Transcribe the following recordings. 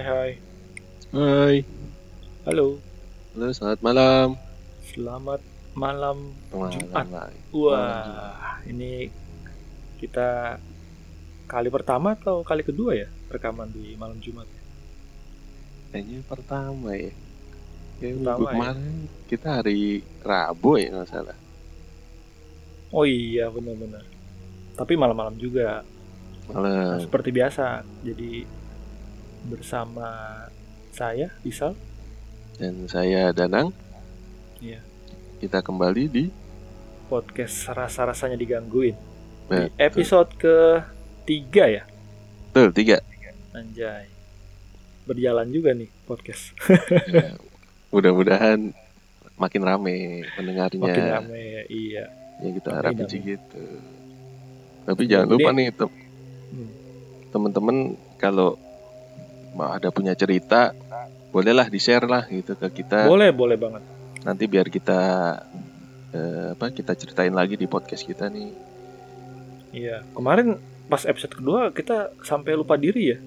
Hai hai. Hai, Halo. halo selamat malam. Selamat malam Jumat. Malam. Wah, ini kita kali pertama atau kali kedua ya rekaman di malam Jumat? Kayaknya pertama ya. Pertama minggu ya? kemarin kita hari Rabu ya nggak salah. Oh iya benar-benar. Tapi malam-malam juga. Nah, Malam. seperti biasa. Jadi bersama saya Isal. Dan saya Danang. Iya. Kita kembali di Podcast rasa-rasanya digangguin. Di episode ke-3 ya. Betul, tiga. Anjay. Berjalan juga nih podcast. Ya, Mudah-mudahan makin rame pendengarnya. Makin rame ya. Iya. Ya kita harapin amin. sih gitu. Tapi jangan lupa nih tem- Hmm. teman-teman kalau ada punya cerita bolehlah di share lah gitu ke kita. Boleh, boleh banget. nanti biar kita eh, apa kita ceritain lagi di podcast kita nih Iya, kemarin pas episode kedua kita sampai lupa diri ya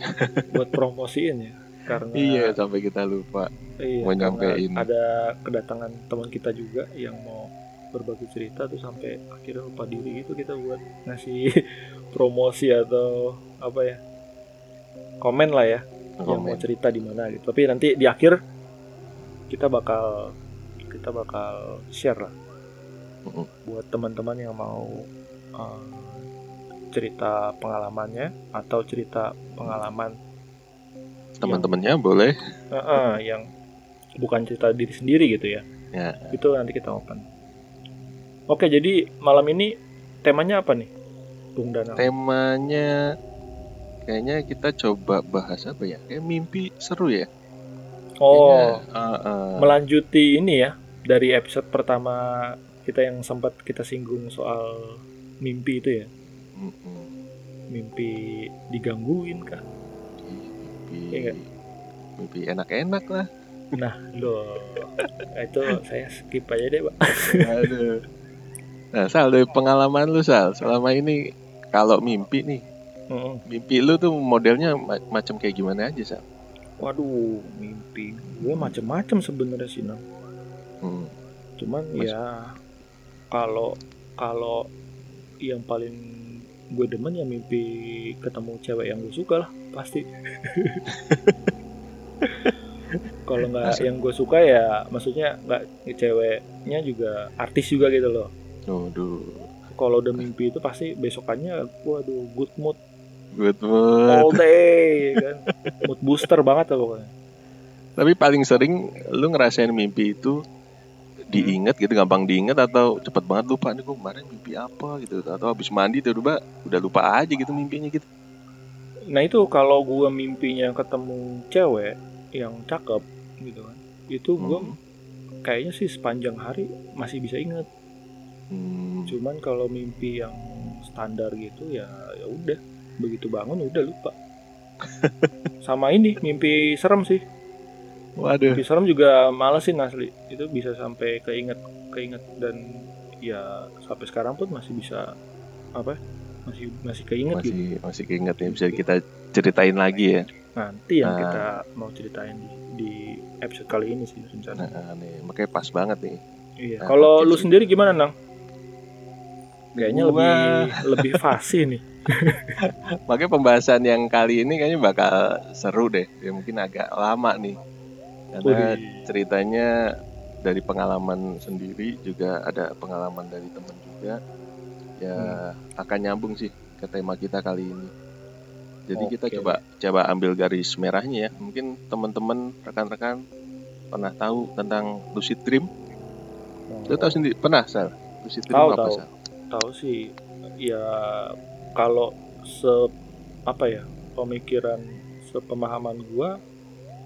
buat promosiin ya karena iya sampai kita lupa iya, mau nyampein. ada kedatangan teman kita juga yang mau berbagi cerita tuh sampai akhirnya lupa diri gitu kita buat ngasih promosi atau apa ya komen lah ya yang mau komen cerita di mana gitu. Tapi nanti di akhir kita bakal kita bakal share lah. Buat teman-teman yang mau uh, cerita pengalamannya atau cerita pengalaman teman-temannya boleh. Uh, uh, yang bukan cerita diri sendiri gitu ya. Ya. Itu nanti kita open. Oke jadi malam ini temanya apa nih Bung Danang temanya kayaknya kita coba bahas apa ya? Kayak mimpi seru ya? Oh Kayaknya, uh, uh, melanjuti ini ya dari episode pertama kita yang sempat kita singgung soal mimpi itu ya. Mimpi digangguin kah? Mimpi nggak? mimpi enak-enak lah. Nah loh itu saya skip aja deh pak. Aduh. nah Sal dari pengalaman lu Sal selama ini kalau mimpi nih Mimpi lu tuh modelnya ma- macam kayak gimana aja Sal waduh mimpi gue macem-macem sebenarnya sih Nang. Hmm. cuman Mas- ya kalau kalau yang paling gue demen ya mimpi ketemu cewek yang gue suka lah pasti. Kalau nggak yang gue suka ya maksudnya nggak ceweknya juga artis juga gitu loh. Waduh, kalau udah mimpi itu pasti besokannya waduh good mood good mood. all day kan mood booster banget lah pokoknya Tapi paling sering lu ngerasain mimpi itu diinget gitu, gampang diinget atau cepet banget lupa nih gue kemarin mimpi apa gitu atau habis mandi tiba-tiba udah lupa aja gitu mimpinya gitu. Nah itu kalau gue mimpinya ketemu cewek yang cakep gitu kan, itu gue Hmm. kayaknya sih sepanjang hari masih bisa inget. Hmm. Cuman kalau mimpi yang standar gitu ya ya udah begitu bangun udah lupa. Sama ini mimpi serem sih. Waduh, Mimpi serem juga malesin asli. Itu bisa sampai keinget keinget dan ya sampai sekarang pun masih bisa apa? Masih masih keinget gitu. masih masih keinget ya bisa kita ceritain lagi ya. Nanti yang Ah. kita mau ceritain di, di episode kali ini sih rencana. Nah, nih makanya pas banget nih. Iya. Nah, Kalau lu sih. sendiri gimana, Nang? Kayaknya lebih lebih fasih nih. Makanya pembahasan yang kali ini kayaknya bakal seru deh. Ya mungkin agak lama nih. Karena ceritanya dari pengalaman sendiri juga ada pengalaman dari temen juga. Ya akan nyambung sih ke tema kita kali ini. Jadi kita Oke. coba coba ambil garis merahnya ya. Mungkin teman-teman rekan-rekan pernah tahu tentang lucid dream? Lu tahu sendiri pernah Sal? Lucid dream Tahu, apa tahu. Sal? Tahu sih ya kalau se apa ya pemikiran sepemahaman gua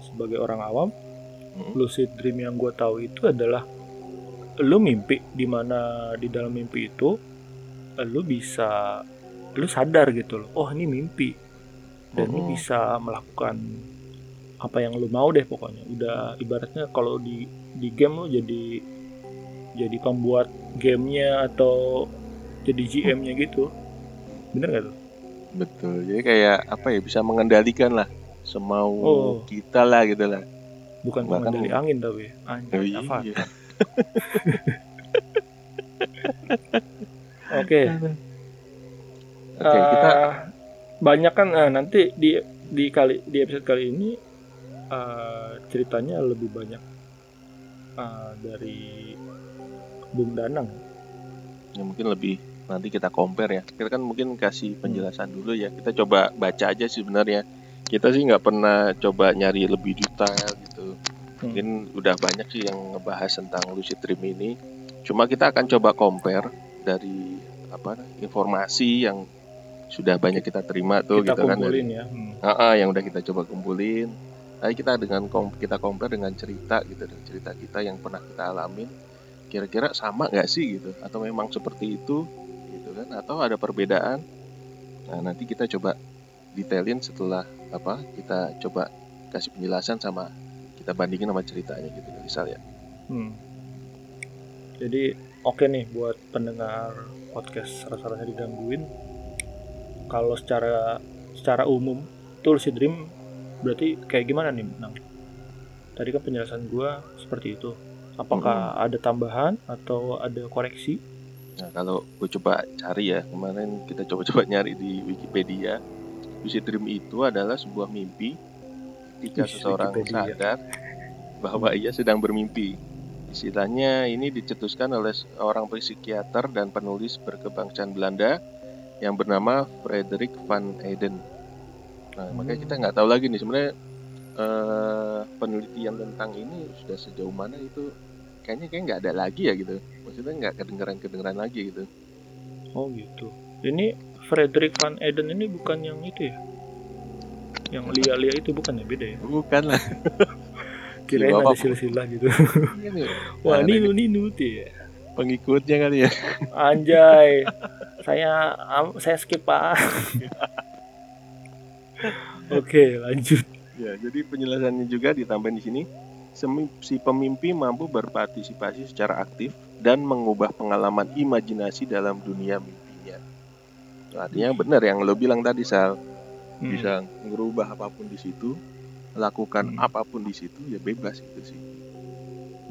sebagai orang awam Hmm. lucid dream yang gua tahu itu adalah lu mimpi di mana di dalam mimpi itu lu bisa lu sadar gitu loh oh ini mimpi dan lu Mm-mm. bisa melakukan apa yang lu mau deh pokoknya udah ibaratnya kalau di di game lu jadi jadi pembuat gamenya atau jadi GM-nya gitu bener gak tuh Betul. Jadi kayak apa ya bisa mengendalikan lah semau Oh. kita lah gitu lah. bukan Bahkan- pengendali angin tapi anjir Oh, iya. Oke Oke, kita Eh, banyak kan eh, nanti di di kali di episode kali ini eh, ceritanya lebih banyak eh, dari Bung Danang ya mungkin lebih nanti kita compare ya. Kita kan mungkin kasih penjelasan dulu ya. Kita coba baca aja sih sebenarnya. Kita sih nggak pernah coba nyari lebih detail gitu. Hmm. Mungkin udah banyak sih yang ngebahas tentang lucid dream ini. Cuma kita akan coba compare dari apa informasi yang sudah banyak kita terima tuh kita gitu kan dari kumpulin ya Hmm. Ah, ah, yang udah kita coba kumpulin. Tadi kita dengan kita compare dengan cerita gitu, dengan cerita kita yang pernah kita alamin. Kira-kira sama nggak sih gitu? Atau memang seperti itu kan? Atau ada perbedaan? Nah nanti kita coba detailin setelah apa? Kita coba kasih penjelasan sama kita bandingin sama ceritanya gitu misal ya. Hmm. Jadi oke nih buat pendengar podcast rasa-rasanya digangguin. Kalau secara secara umum itu lucid dream berarti kayak gimana nih, Nang? Tadi kan penjelasan gua seperti itu. Apakah ada tambahan atau ada koreksi? Nah kalau gue coba cari ya kemarin kita coba-coba nyari di Wikipedia, lucid dream itu adalah sebuah mimpi ketika seseorang Wikipedia. sadar bahwa ia sedang bermimpi. Istilahnya ini dicetuskan oleh seorang psikiater dan penulis berkebangsaan Belanda yang bernama Frederick van Eyden. Nah, makanya kita nggak tahu lagi nih sebenarnya eh, penelitian tentang ini sudah sejauh mana itu kayaknya kayak nggak ada lagi ya gitu. Maksudnya nggak kedengeran kedengeran lagi gitu. Oh gitu. Ini Frederick van Eden ini bukan yang itu ya? Yang lia-lia itu bukan ya beda ya? Bukan lah. Kirain Iya, ada silsilah gitu. Ini Wah, Ada ninu ninu tuh ya. pengikutnya kali ya. Anjay. saya saya skip Pak. Oke, lanjut. Ya, jadi penjelasannya juga ditambahin di sini. Si pemimpi mampu berpartisipasi secara aktif dan mengubah pengalaman imajinasi dalam dunia mimpinya. Artinya benar yang lo bilang tadi Sal, Hmm. bisa ngerubah apa pun di situ, lakukan Hmm. apa pun di situ ya bebas itu sih.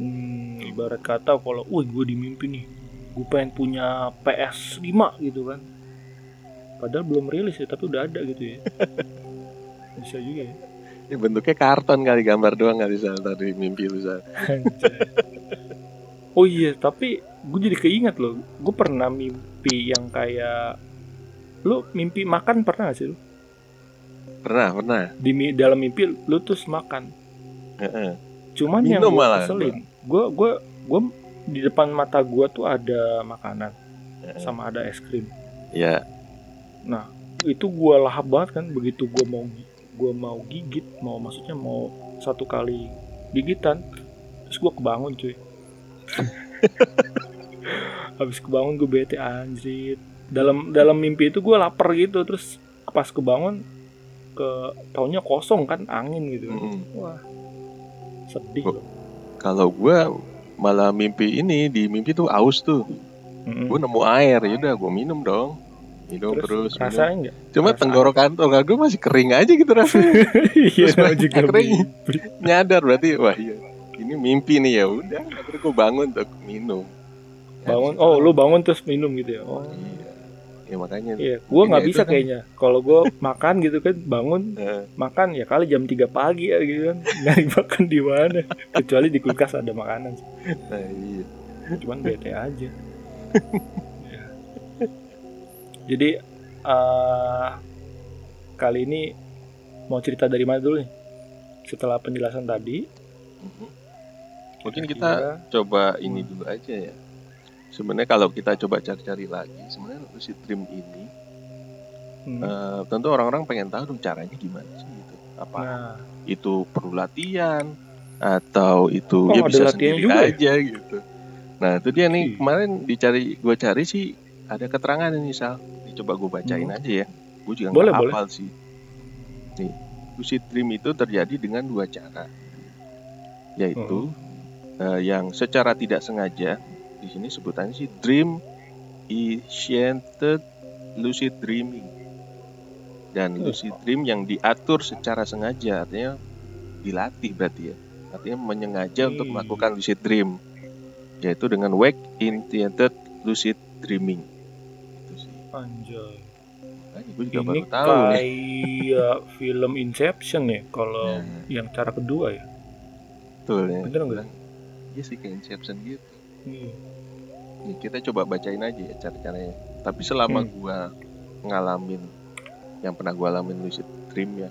Hmm, ibarat kata kalau, wih gue di mimpi nih, gue pengen punya PS5 gitu kan. Padahal belum rilis ya, tapi udah ada gitu ya. Bisa juga ya. Ini bentuknya karton kali gambar doang kali Sal tadi mimpi lu Sal. Oh iya, tapi gue jadi keinget loh. Gue pernah mimpi yang kayak lu mimpi makan pernah gak sih lu? Pernah, pernah. Di dalam mimpi lu terus makan. Cuman yang Minum gue malah, keselin, gue gue gue di depan mata gue tuh ada makanan sama ada es krim. Ya, Nah itu gue lahap banget kan begitu gue mau gue mau gigit mau maksudnya mau satu kali gigitan terus gue kebangun cuy habis kebangun gue bete anjir dalam dalam mimpi itu gue lapar gitu terus pas kebangun ke taunya kosong kan angin gitu mm-mm. wah sedih kalau gua malah mimpi ini di mimpi tuh aus tuh. Mm-mm. gue nemu air ya udah gue minum dong minum terus, terus minum. rasanya enggak cuma rasa tenggorokan tenggorokan gue masih kering aja gitu rasanya iya juga kering. nyadar berarti wah iya ini mimpi nih ya udah akhirnya gue bangun untuk minum bangun oh lu bangun terus minum gitu ya oh iya ya makanya Iya, gue nggak bisa kan. kayaknya. Kalau gue makan gitu kan, bangun eh, makan ya kali jam 3 pagi ya gitu kan. Nyari makan di mana? Kecuali di kulkas ada makanan. nah, iya. Cuman bete aja. Ya. Jadi eh kali ini mau cerita dari mana dulu nih? Setelah penjelasan tadi, mungkin kita kira-kira- coba ini Hmm. dulu aja ya sebenarnya kalau kita coba cari-cari lagi sebenarnya lucid dream ini Hmm, eh, tentu orang-orang pengen tahu dong caranya gimana sih gitu apa nah, itu perlu latihan atau itu Oh, ya bisa sendiri juga ya? aja gitu. Nah itu dia nih Ih. kemarin dicari gue cari sih ada keterangan ini Sal. Dicoba gue bacain Hmm. aja ya. Gue juga Boleh, nggak boleh. hafal sih. Nih lucid dream itu terjadi dengan dua cara, yaitu Hmm. eh, yang secara tidak sengaja di sini sebutannya sih dream initiated lucid dreaming. dan lucid dream yang diatur secara sengaja artinya dilatih berarti ya artinya menyengaja untuk Hmm. melakukan lucid dream yaitu dengan wake intented lucid dreaming Anjay. Gue juga Ini baru tahu nih kayak film Inception ya kalau Nah, yang cara kedua ya. betul ya Bener nggak? Iya sih kayak Inception gitu Hmm. Nih, kita coba bacain aja ya cara-caranya tapi selama Hmm. gua ngalamin yang pernah gua alamin lucid dream ya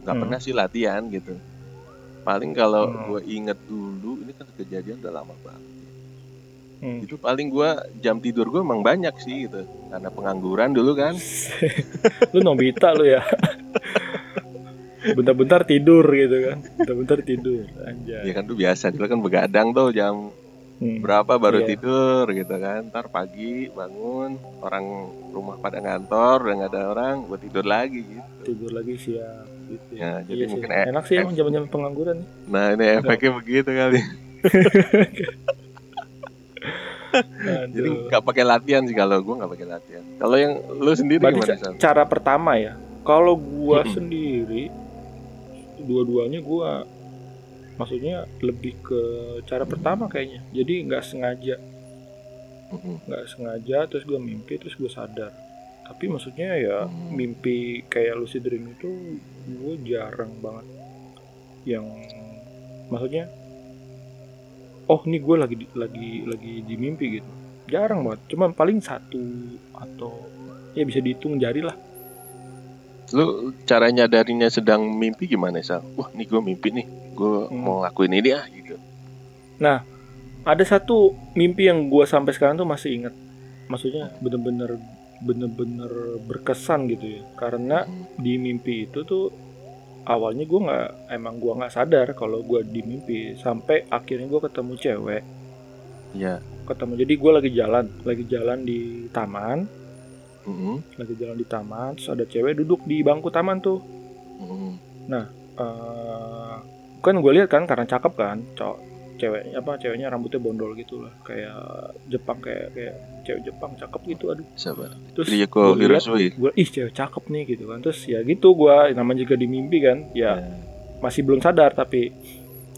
nggak Hmm. pernah sih latihan gitu paling kalau Hmm. gua inget dulu ini kan kejadian udah lama banget Hmm. itu paling gua jam tidur gua emang banyak sih gitu karena pengangguran dulu kan lu Nobita lu ya. Bentar-bentar tidur gitu kan. Bentar-bentar tidur. ya Anjay. kan tuh biasa dulu kan begadang tuh jam Hmm. berapa baru Iya. tidur gitu kan ntar pagi bangun orang rumah pada ngantor udah nggak ada orang gua tidur lagi gitu Tidur lagi siap gitu Ya, ya. jadi iya sih. mungkin e- enak sih emang zaman-zaman pengangguran nih. nah ini efeknya begitu kali Jadi nggak pakai latihan sih kalau gue nggak pakai latihan. Kalau yang lu sendiri Berarti gimana ca- cara pertama ya. Kalau gua Mm-mm. sendiri dua-duanya gua maksudnya lebih ke cara pertama kayaknya. Jadi nggak sengaja, nggak sengaja terus gua mimpi terus gua sadar. Tapi maksudnya ya Hmm. mimpi kayak lucid dream itu gue jarang banget yang maksudnya oh ini gue lagi lagi lagi di mimpi gitu jarang banget cuman paling satu atau ya bisa dihitung jari lah Lu cara nyadarinya sedang mimpi gimana Sal? Wah nih gue mimpi nih, gue Hmm. mau ngelakuin ini ah gitu. ada satu mimpi yang gue sampai sekarang tuh masih inget maksudnya bener-bener bener-bener berkesan gitu ya karena Hmm. di mimpi itu tuh awalnya gue nggak emang gue nggak sadar kalau gue di mimpi sampai akhirnya gue ketemu cewek Iya. ketemu jadi gue lagi jalan lagi jalan di taman Mm-mm. lagi jalan di taman terus ada cewek duduk di bangku taman tuh Mm-mm. eh kan gue lihat kan karena cakep kan cowok ceweknya apa ceweknya rambutnya bondol gitu lah kayak Jepang kayak kayak cewek Jepang cakep gitu aduh Siapa? terus Ryoko lihat Hirosui. gue ih cewek cakep nih gitu kan terus ya gitu gue namanya juga di mimpi kan ya masih belum sadar tapi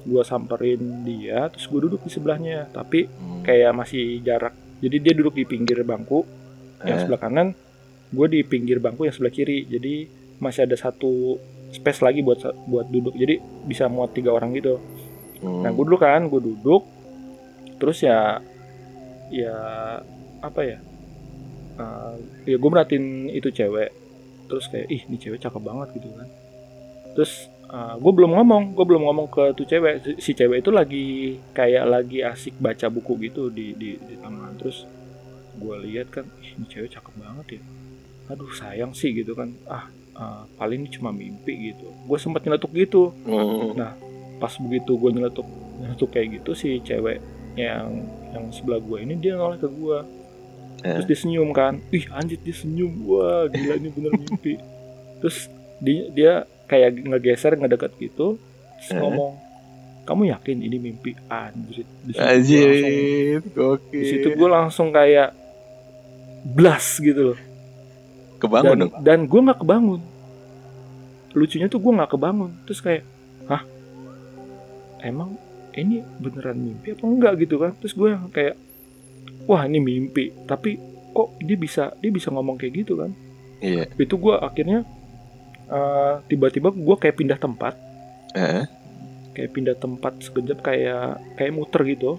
gue samperin dia terus gue duduk di sebelahnya tapi Hmm. kayak masih jarak jadi dia duduk di pinggir bangku yang Eh. sebelah kanan gue di pinggir bangku yang sebelah kiri jadi masih ada satu space lagi buat buat duduk jadi bisa muat tiga orang gitu Hmm. nah gue duduk kan gue duduk terus ya ya apa ya eh, ya gue merhatiin itu cewek terus kayak ih ini cewek cakep banget gitu kan. Terus gue belum ngomong gue belum ngomong ke tuh cewek si, cewek itu lagi kayak lagi asik baca buku gitu di di, di taman terus gue lihat kan ih ini cewek cakep banget ya. Aduh sayang sih gitu kan. Ah eh, paling ini cuma mimpi gitu. Gue sempat nyeletuk gitu. Hmm. Pas begitu gue nyeletuk nyeletuk kayak gitu si cewek yang yang sebelah gue ini dia noleh ke gue terus dia senyum kan. Ih anjir dia senyum wah gila ini bener mimpi. Terus dia, dia kayak ngegeser ngedeket gitu terus Eh. ngomong kamu yakin ini mimpi? Anjir Anjir, gokil. di situ gue langsung kayak blas gitu loh. Kebangun dan dong. dan gue nggak kebangun. Lucunya tuh gue nggak kebangun. Terus kayak emang ini beneran mimpi apa enggak gitu kan terus gue kayak wah ini mimpi tapi kok dia bisa dia bisa ngomong kayak gitu kan Iya. itu gue akhirnya eh, tiba-tiba gue kayak pindah tempat Eh. kayak pindah tempat sekejap kayak kayak muter gitu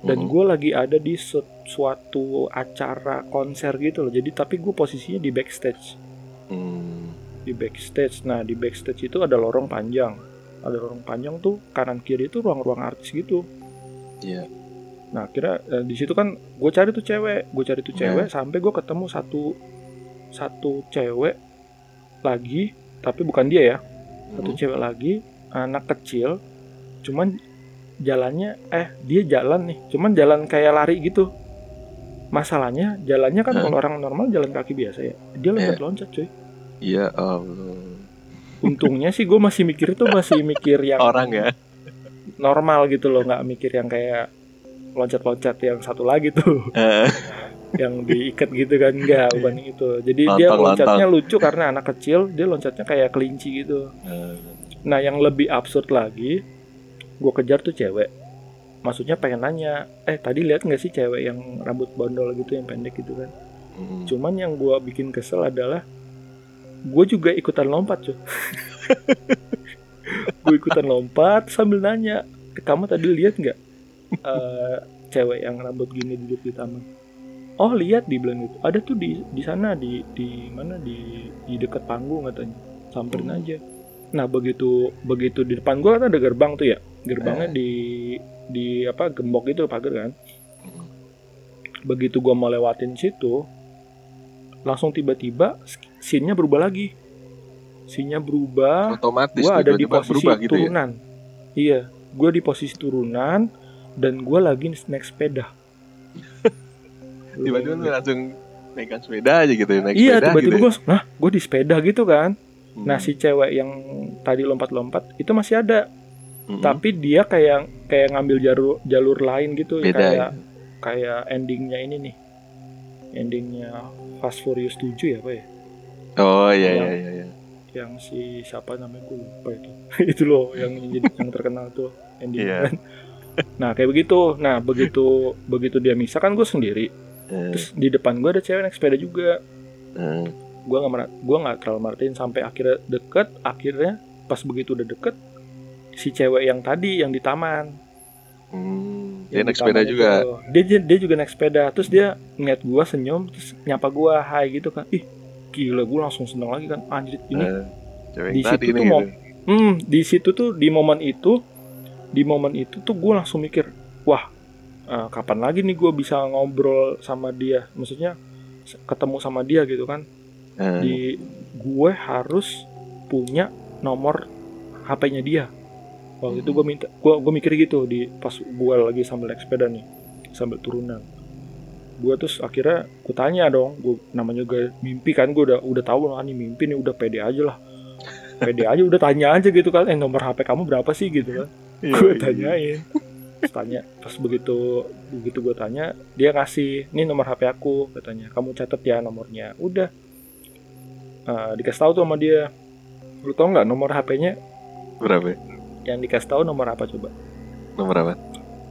dan Mm. gue lagi ada di su- suatu acara konser gitu loh jadi tapi gue posisinya di backstage Hmm. di backstage. Nah, di backstage itu ada lorong panjang. Ada lorong panjang tuh kanan kiri itu ruang-ruang artis gitu. Iya. Nah, kira eh, di situ kan gue cari tuh cewek, gue cari tuh cewek sampai gue ketemu satu satu cewek lagi, tapi bukan dia ya. Satu Hmm. cewek lagi, anak kecil, cuman jalannya eh dia jalan nih, cuman jalan kayak lari gitu. Masalahnya jalannya kan kalau orang normal jalan kaki biasa ya. Dia loncat-loncat cuy. Ya Allah. Untungnya sih gue masih mikir itu masih mikir yang Orang ya. normal gitu loh nggak mikir yang kayak loncat-loncat yang satu lagi tuh. Eh. yang diikat gitu kan enggak bukan itu jadi dia Lontong, loncatnya lucu karena anak kecil dia loncatnya kayak kelinci gitu. Eh, nah yang lebih absurd lagi gue kejar tuh cewek. Maksudnya pengen nanya eh tadi lihat nggak sih cewek yang rambut bondol gitu yang pendek gitu kan? Mm. cuman yang gue bikin kesel adalah gue juga ikutan lompat cuy. Gue ikutan lompat sambil nanya kamu tadi lihat nggak eh, cewek yang rambut gini duduk di taman? Oh lihat di bilang gitu. Ada tuh di di sana di di mana di di dekat panggung katanya. Samperin Hmm. aja. Nah begitu begitu di depan gue kan ada gerbang tuh ya. Gerbangnya di di apa gembok gitu pagar kan. Begitu gua mau lewatin situ langsung tiba-tiba scene-nya berubah lagi. Scene-nya berubah. Otomatis gua tuh ada di posisi berubah gitu ya? turunan. Iya gua di posisi turunan dan gua lagi naik sepeda. Tiba-tiba lu langsung naikkan sepeda aja gitu ya naik iya sepeda tiba-tiba gitu gua nah gua di sepeda gitu kan? Ya. nah si cewek yang tadi lompat-lompat itu masih ada. Mm-mm. tapi dia kayak kayak ngambil jalur jalur lain gitu Beda kayak ya? kayak endingnya ini nih. Endingnya Fast Furious 7 ya apa ya oh iya iya Yang- iya iya. yang si siapa namanya? Gue lupa itu. Itu loh yang jadi yang terkenal tuh endingnya Iya. kan nah kayak begitu. Nah begitu begitu dia misah kan gue sendiri. Eh, terus di depan gue ada cewek naik sepeda juga. Eh. gue nggak gua nggak terlalu merhatiin sampai akhirnya deket. Akhirnya pas begitu udah deket si cewek yang tadi yang di taman. Hmm, dia naik sepeda juga? itu. dia dia juga naik sepeda. Terus dia ngeliat gua senyum terus nyapa gua hai gitu kan. Ih gila gua langsung seneng lagi kan. Anjir ini cewek di situ tuh mau gitu. hmm di situ tuh di momen itu di momen itu tuh gua langsung mikir wah eh, kapan lagi nih gua bisa ngobrol sama dia? Maksudnya ketemu sama dia gitu kan. Eh, di gue harus punya nomor HP-nya dia. Waktu itu gue minta gue gue mikir gitu di pas gue lagi sambil naik sepeda nih sambil turunan gue terus akhirnya gue tanya dong gue namanya juga mimpi kan gue udah udah tahu lah nih mimpi nih udah pede aja lah. Pede aja udah tanya aja gitu kan eh nomor HP kamu berapa sih? gitu kan. Iya, gue iya. tanyain. Terus tanya pas begitu begitu gue tanya dia ngasih ini nomor HP aku katanya kamu catat ya nomornya. Udah. Eh, dikasih tahu tuh sama dia. Lu tau nggak nomor HP-nya berapa? Ya? yang dikasih tahu nomor apa coba? Nomor apa?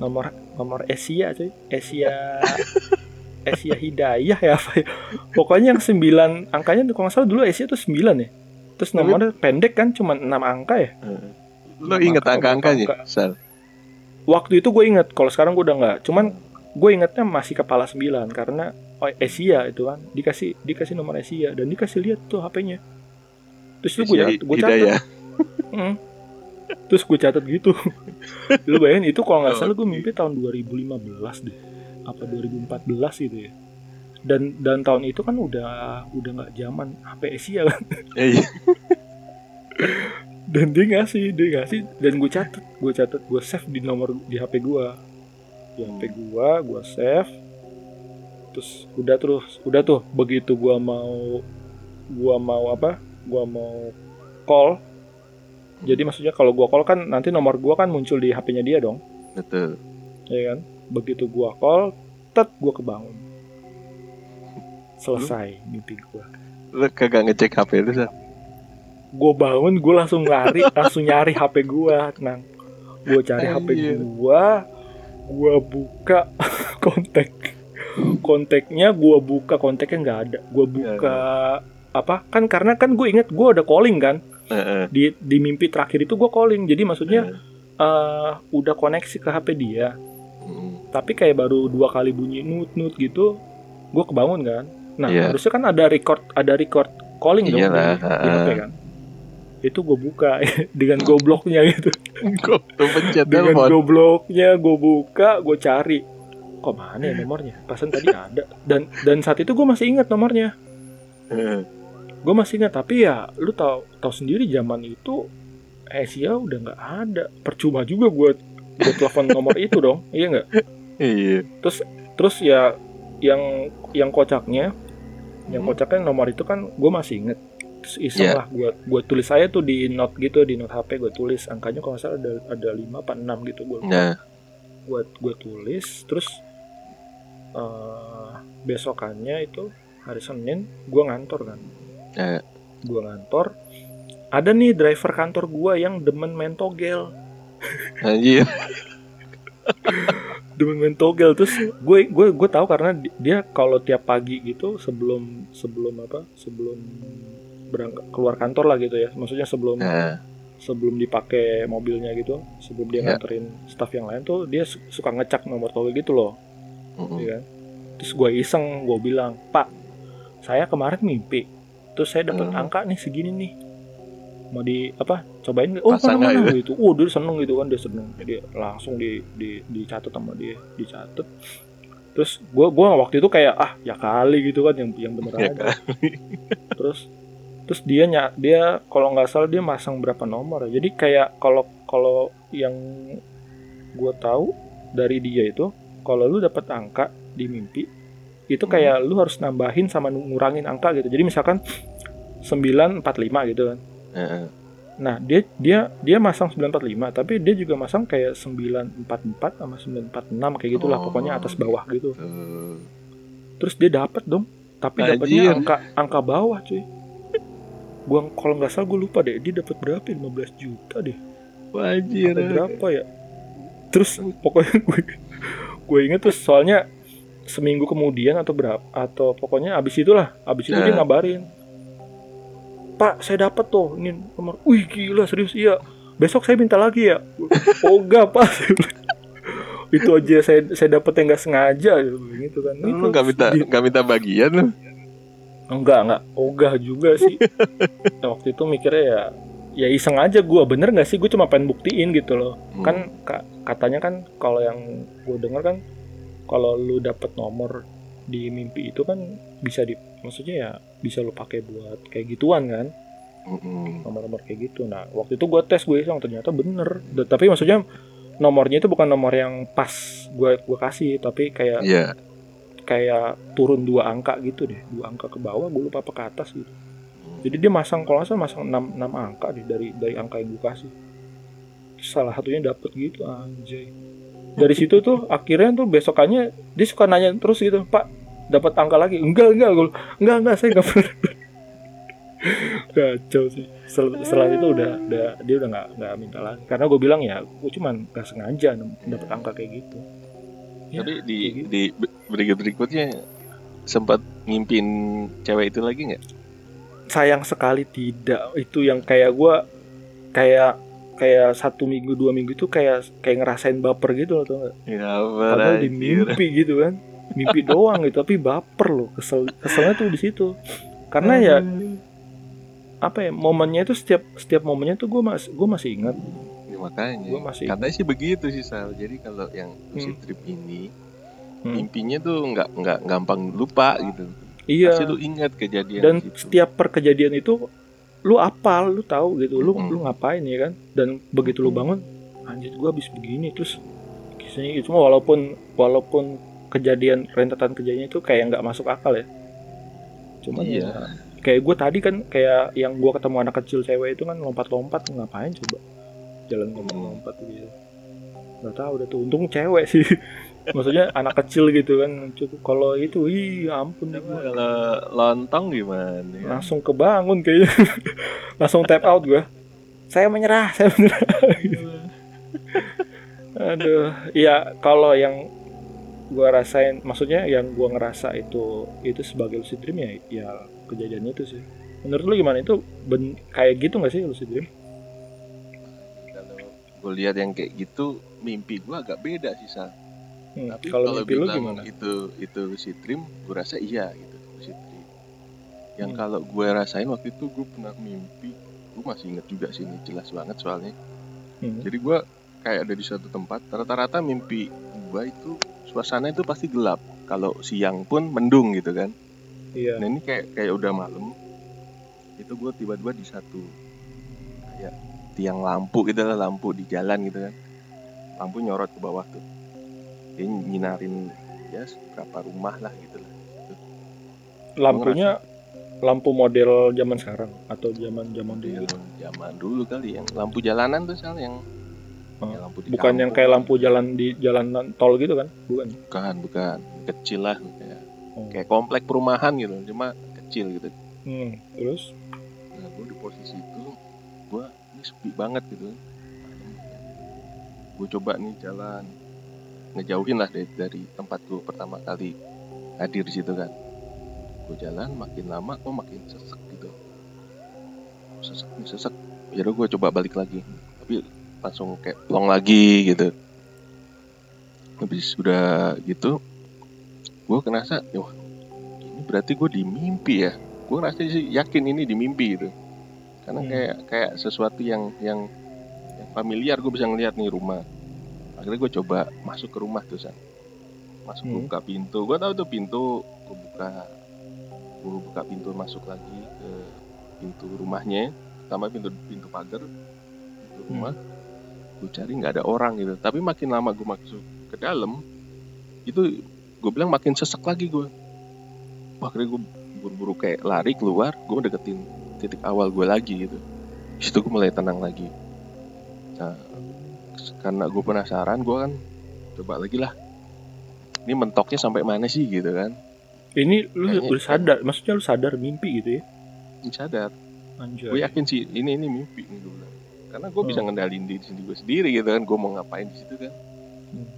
Nomor nomor Asia cuy. Asia Asia Hidayah ya apa ya pokoknya yang 9 angkanya kalau nggak salah dulu Asia tuh 9 ya. Terus nomornya pendek kan cuma 6 angka ya. Lo inget Angka- angka-angkanya angka. Sal? Waktu itu gue inget kalau sekarang gue udah nggak. Cuman gue ingetnya masih kepala 9 karena oh, Asia itu kan. Dikasih dikasih nomor Asia dan dikasih lihat tuh HP-nya terus itu gue gue catat hidayah. Mm. terus gue catat gitu. Lu bayangin itu kalau nggak salah gue mimpi tahun 2015 deh apa 2014 gitu ya. Dan dan tahun itu kan udah udah nggak zaman HP Asia kan. Eh, iya. dan dia ngasih dia ngasih dan gue catat gue catat gue save di nomor di HP gue di HP gue gue save. Terus udah terus udah tuh begitu gue mau gue mau apa gue mau call. Jadi maksudnya kalau gue call kan nanti nomor gue kan muncul di HP-nya dia dong. Betul. Ya kan begitu gue call tet gue kebangun. Selesai mimpi gue lo kagak ngecek HP lu Sal gue bangun gue langsung lari langsung nyari HP gue tenang. Gue cari HP gue gue buka kontak. Kontaknya gue buka kontaknya nggak ada. Gue buka apa? Kan karena kan gue inget gue udah calling kan? Di di mimpi terakhir itu gue calling. Jadi maksudnya eh, udah koneksi ke HP dia. Tapi kayak baru dua kali bunyi nut nut gitu gue kebangun kan. Nah Iya. harusnya kan ada record ada record calling dong di, Iyalah, di HP kan. Itu gue buka dengan gobloknya gitu. Dengan gobloknya gue buka gue cari. Kok mana ya nomornya? Pasan tadi ada. Dan dan saat itu gue masih ingat nomornya. Eh, gue masih ingat tapi ya lu tau tau sendiri zaman itu Asia udah nggak ada. Percuma juga gue gue telepon nomor itu dong iya nggak iya terus ya yang yang kocaknya yang Hmm. kocaknya nomor itu kan gue masih inget terus iseng Iya. lah gue gue tulis saya tuh di note gitu di note HP gue tulis angkanya kalau nggak salah ada ada lima apa enam gitu gue nah gue gue tulis terus eh, besokannya itu hari Senin gue ngantor kan Eh. gue ngantor ada nih driver kantor gue yang demen main togel Anjir. demen main togel terus gue gue gue tahu karena di- dia kalau tiap pagi gitu sebelum sebelum apa sebelum berangkat keluar kantor lah gitu ya maksudnya sebelum Nah, sebelum dipakai mobilnya gitu sebelum dia Ya. nganterin staff yang lain tuh dia su- suka ngecek nomor togel gitu loh mm-mm. ya kan terus gue iseng gue bilang pak saya kemarin mimpi terus saya dapat Hmm. angka nih segini nih mau di apa cobain oh Pasang mana mana gitu. Oh dia seneng gitu kan dia seneng. Jadi langsung di di dicatat sama dia dicatat. Terus gue gua waktu itu kayak ah ya kali gitu kan yang yang bener Ya aja. terus terus dia nyak dia kalau nggak salah dia masang berapa nomor ya. Jadi kayak kalau kalau yang gue tahu dari dia itu kalau lu dapat angka di mimpi itu kayak lu harus nambahin sama ngurangin angka gitu. Jadi misalkan 945 gitu kan. Heeh. Nah dia dia dia masang 945 tapi dia juga masang kayak 944 sama 946 kayak gitulah Oh. pokoknya atas bawah gitu Tuh. terus dia dapat dong tapi dapatnya angka angka bawah cuy gua kalau nggak salah gue lupa deh dia dapat berapa ya? 15 juta deh Wajir. Apa berapa ya terus pokoknya gue gue inget terus soalnya seminggu kemudian atau berapa atau pokoknya abis itulah abis itu dia Nah. ngabarin pak saya dapat tuh. Ini nomor. Wih gila serius iya. Besok saya minta lagi ya. Oh enggak pak. Itu aja saya saya dapetnya nggak sengaja. Gitu kan. Itu nggak minta di- nggak minta bagian? Enggak, enggak. Ogah juga sih. Nah, waktu itu mikirnya ya ya iseng aja gua. Bener nggak sih? Gue cuma pengen buktiin gitu loh. Hmm. kan ka- katanya kan kalau yang gue denger kan kalau lu dapet nomor di mimpi itu kan bisa di maksudnya ya bisa lu pakai buat kayak gituan kan? Nomor-nomor kayak gitu. Nah waktu itu gue tes gue iseng ternyata bener. D- tapi maksudnya nomornya itu bukan nomor yang pas gue gua kasih tapi kayak Iya. kayak turun dua angka gitu deh. Dua angka ke bawah gue lupa apa ke atas gitu. Jadi dia masang kalau salah masang 6, 6 angka deh dari dari angka yang gue kasih. Terus salah satunya dapet gitu anjay. Dari situ tuh akhirnya tuh besokannya dia suka nanya terus gitu pak dapat angka lagi? Enggak enggak. Gue enggak enggak saya enggak pernah. Kacau sih. Setelah, setelah itu udah udah dia udah nggak nggak minta lagi. Karena gue bilang ya gue cuman nggak sengaja dapat angka kayak gitu. Ya, Tapi di gitu. di berikut berikutnya sempat ngimpin cewek itu lagi nggak? sayang sekali tidak. Itu yang kayak gua kayak kayak satu minggu dua minggu itu kayak kayak ngerasain baper gitu loh tau nggak? Ya padahal di mimpi gitu kan mimpi doang gitu tapi baper loh kesel keselnya tuh di situ karena ya apa ya momennya itu setiap setiap momennya tuh gue masih gue masih ingat Ya, makanya. gue masih Katanya sih begitu sih Sal. Jadi kalau yang lucid Hmm. trip ini Hmm. mimpinya tuh nggak nggak gampang lupa gitu. iya Pasti lu ingat kejadian dan itu. setiap per kejadian itu lu apal lu tahu gitu lu Mm-mm. lu ngapain ya kan dan begitu lu Mm-mm. bangun anjir gua habis begini terus kisahnya itu walaupun walaupun kejadian rentetan kejadian itu kayak nggak masuk akal ya. Cuma Iya. ya, kayak gue tadi kan kayak yang gua ketemu anak kecil cewek itu kan lompat-lompat ngapain coba jalan lompat-lompat gitu. Nggak tahu udah tuh untung cewek sih. Maksudnya anak kecil gitu kan cukup kalau itu ih ampun gua. Kalau lontong gimana? ya? langsung kebangun kayaknya. Langsung tap out gue saya menyerah saya menyerah. Aduh ya kalau yang gue rasain maksudnya yang gue ngerasa itu itu sebagai lucid dream ya ya kejadiannya itu sih menurut lu gimana itu ben, kayak gitu nggak sih lucid dream Kalau gue lihat yang kayak gitu, mimpi gue agak beda sih Sal. Hmm, Tapi kalau mimpi lu bilang gimana itu itu lucid dream, gue rasa iya gitu lucid dream. Yang Hmm. kalau gue rasain waktu itu gue pernah mimpi, gue masih inget juga sih ini jelas banget soalnya. Hmm. Jadi gue kayak ada di suatu tempat, rata-rata mimpi gue itu suasana itu pasti gelap. Kalau siang pun mendung gitu kan. iya Nah ini kayak kayak udah malam, itu gue tiba-tiba di satu kayak tiang lampu gitu lah lampu di jalan gitu kan, lampu nyorot ke bawah tuh, dia nyinarin ya berapa rumah lah gitu lah. lampunya lampu model zaman sekarang atau zaman zaman dulu Model zaman dulu kali yang lampu jalanan tuh soal yang Oh, Ya, lampu di Bukan yang kampung. kayak lampu jalan di jalan tol gitu kan? Bukan. bukan bukan kecil lah kayak Oh. kayak komplek perumahan gitu cuma kecil gitu Hmm, terus? nah gue di posisi itu gue ini sepi banget gitu gue coba nih jalan ngejauhin lah dari, dari tempat gue pertama kali hadir di situ kan gue jalan makin lama kok makin sesek gitu sesek nih sesek ya udah gue coba balik lagi tapi langsung kayak plong lagi gitu. Habis udah gitu gue kerasa wah ini berarti gue di mimpi ya. Gue ngerasa sih yakin ini di mimpi gitu. Karena Hmm. kayak kayak sesuatu yang yang yang familiar gue bisa ngeliat nih rumah. Akhirnya gue coba masuk ke rumah tuh san. Masuk Hmm. buka pintu. Gue tahu tuh pintu gue buka gue buka pintu masuk lagi ke pintu rumahnya. Sama pintu pintu pagar pintu Hmm. Gue cari nggak ada orang gitu. Tapi makin lama gue masuk ke dalam itu gue bilang makin sesek lagi gue Wah, akhirnya gue buru-buru kayak lari keluar gue deketin titik awal gue lagi gitu. Situ gue mulai tenang lagi. Nah karena gue penasaran gue kan coba lagi lah. Ini mentoknya sampai mana sih gitu kan? Ini lu Kayaknya- sadar, maksudnya lu sadar mimpi gitu ya? Sadar. Anjay. gue yakin sih ini ini mimpi nih gue bilang karena gue bisa Hmm. ngendalin diri sendiri gue sendiri gitu kan gue mau ngapain di situ kan.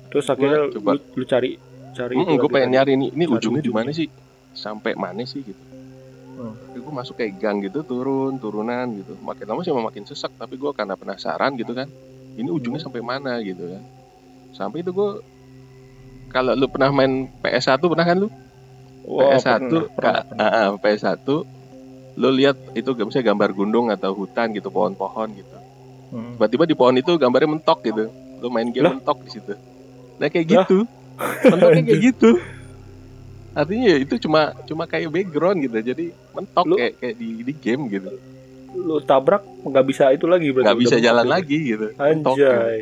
Terus akhirnya coba- lu, lu cari cari itu gue pengen nyari nih ini Cari ujungnya di mana sih sampai mana sih gitu Hmm. Gue masuk kayak gang gitu turun turunan gitu makin lama sih makin sesak tapi gue karena penasaran gitu kan ini ujungnya Hmm. sampai mana gitu kan sampai itu gue kalau lu pernah main PS1 pernah kan lu Wah, PS1 pernah, pernah, Kak, pernah. ah, ah, PS1 lu lihat itu misalnya gambar gunung atau hutan gitu pohon-pohon gitu Hmm. tiba-tiba di pohon itu gambarnya mentok gitu lu main game Lah? mentok di situ nah kayak gitu mentoknya kayak gitu artinya ya itu cuma cuma kayak background gitu jadi mentok Lu- kayak kayak di di game gitu Lu tabrak nggak bisa itu lagi berarti. nggak bisa jalan gitu. lagi gitu mentok gitu. Anjay.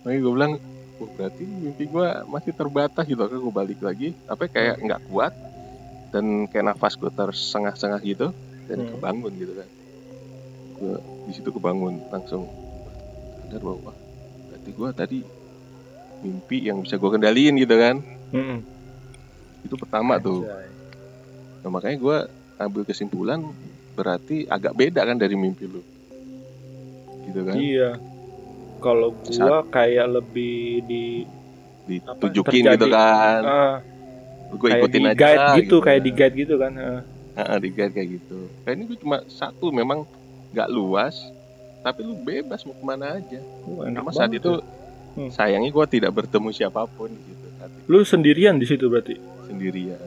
makanya gue bilang oh, berarti mimpi gue masih terbatas gitu kan gue balik lagi tapi kayak nggak kuat dan kayak nafas gue tersengah-sengah gitu dan Hmm. kebangun gitu kan gue di situ kebangun langsung sadar bahwa berarti gue tadi mimpi yang bisa gue kendaliin gitu kan Hmm. itu pertama tuh Anjay. nah, makanya gue ambil kesimpulan berarti agak beda kan dari mimpi lu gitu kan Iya. Kalau gua kayak lebih di ditunjukin terjadi- gitu kan ah, gue ikutin di aja guide gitu, kayak kan. di guide gitu kan. ah. Heeh, di guide kayak gitu. Kayak ini gue cuma satu memang nggak luas, tapi lu bebas mau ke mana aja. Enak Cuma saat itu ya. Hmm. sayangnya gue tidak bertemu siapa pun gitu Lu sendirian di situ berarti. sendirian.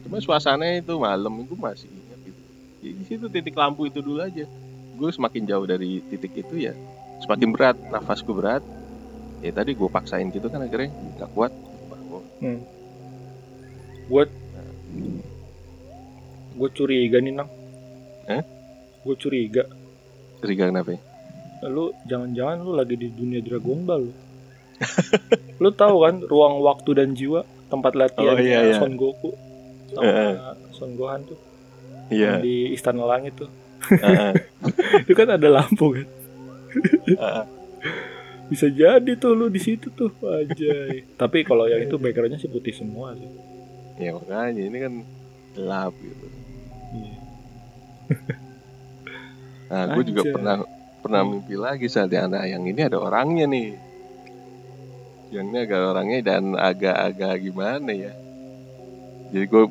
Cuma suasananya itu malam itu masih ingat gitu. Ya, di situ titik lampu itu dulu aja. Gue semakin jauh dari titik itu ya semakin berat, nafasku berat. Ya tadi gue paksain gitu kan akhirnya nggak kuat. Wah, gua- Gue gue curiga nih nang. Eh? Gue curiga. Curiga kenapa ya? Lu jangan-jangan lu lagi di dunia Dragon Ball lu. lu tahu kan ruang waktu dan jiwa tempat latihan Oh, iya, iya. Son Goku sama Heeh. Son Gohan tuh Iya. di Istana Langit tuh. heeh, Itu kan ada lampu kan. heeh. Bisa jadi tuh lu di situ tuh aja. Tapi kalau yang itu backgroundnya sih putih semua sih. Ya makanya ini kan gelap gitu. Nah, gue juga pernah pernah mimpi lagi saat yang ada yang ini ada orangnya nih. Yang ini agak orangnya dan agak-agak gimana ya. Jadi gue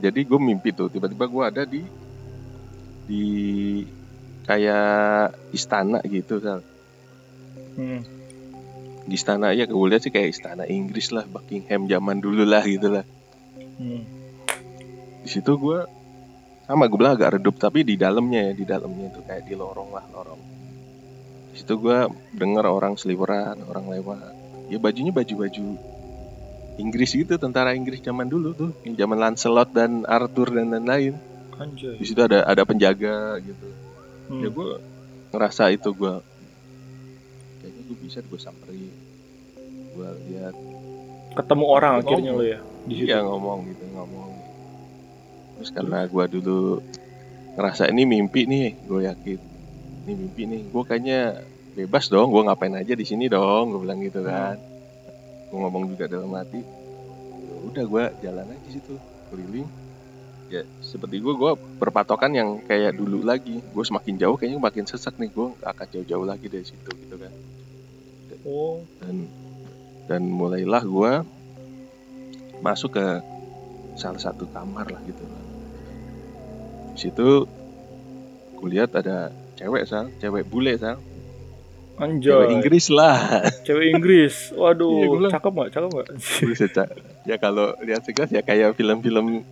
jadi gue mimpi tuh tiba-tiba gue ada di di kayak istana gitu kan. Hmm. Di istana ya gue lihat sih kayak istana Inggris lah, Buckingham zaman dulu lah gitu lah. Hmm. Di situ gue sama gue bilang agak redup tapi di dalamnya ya di dalamnya itu kayak di lorong lah lorong di situ gue denger orang seliweran orang lewat ya bajunya baju-baju Inggris gitu tentara Inggris zaman dulu tuh yang zaman Lancelot dan Arthur dan lain-lain Anjay. di situ ada ada penjaga gitu Hmm. ya gue ngerasa itu gue kayaknya gue bisa gue samperin gue lihat Ketemu orang Ngomong. akhirnya lu ya di situ. Iya ngomong gitu ngomong. Terus karena gua dulu ngerasa ini mimpi nih, gue yakin. ini mimpi nih. Gue kayaknya bebas dong gue ngapain aja di sini dong gue bilang gitu kan. Gue ngomong juga dalam hati. "Ya udah gue jalan aja situ keliling. Ya seperti gue gue berpatokan yang kayak dulu lagi. Gue semakin jauh kayaknya makin sesak nih gue akan jauh-jauh lagi dari situ gitu kan. Oh. Dan dan mulailah gue masuk ke salah satu kamar lah gitu. di situ gue lihat ada cewek sal cewek bule sal anjay cewek Inggris lah Cewek Inggris. Waduh, Iya, bilang. cakep nggak? Cakep nggak? Bisa, Cak. ya kalau lihat sekilas ya kayak film-film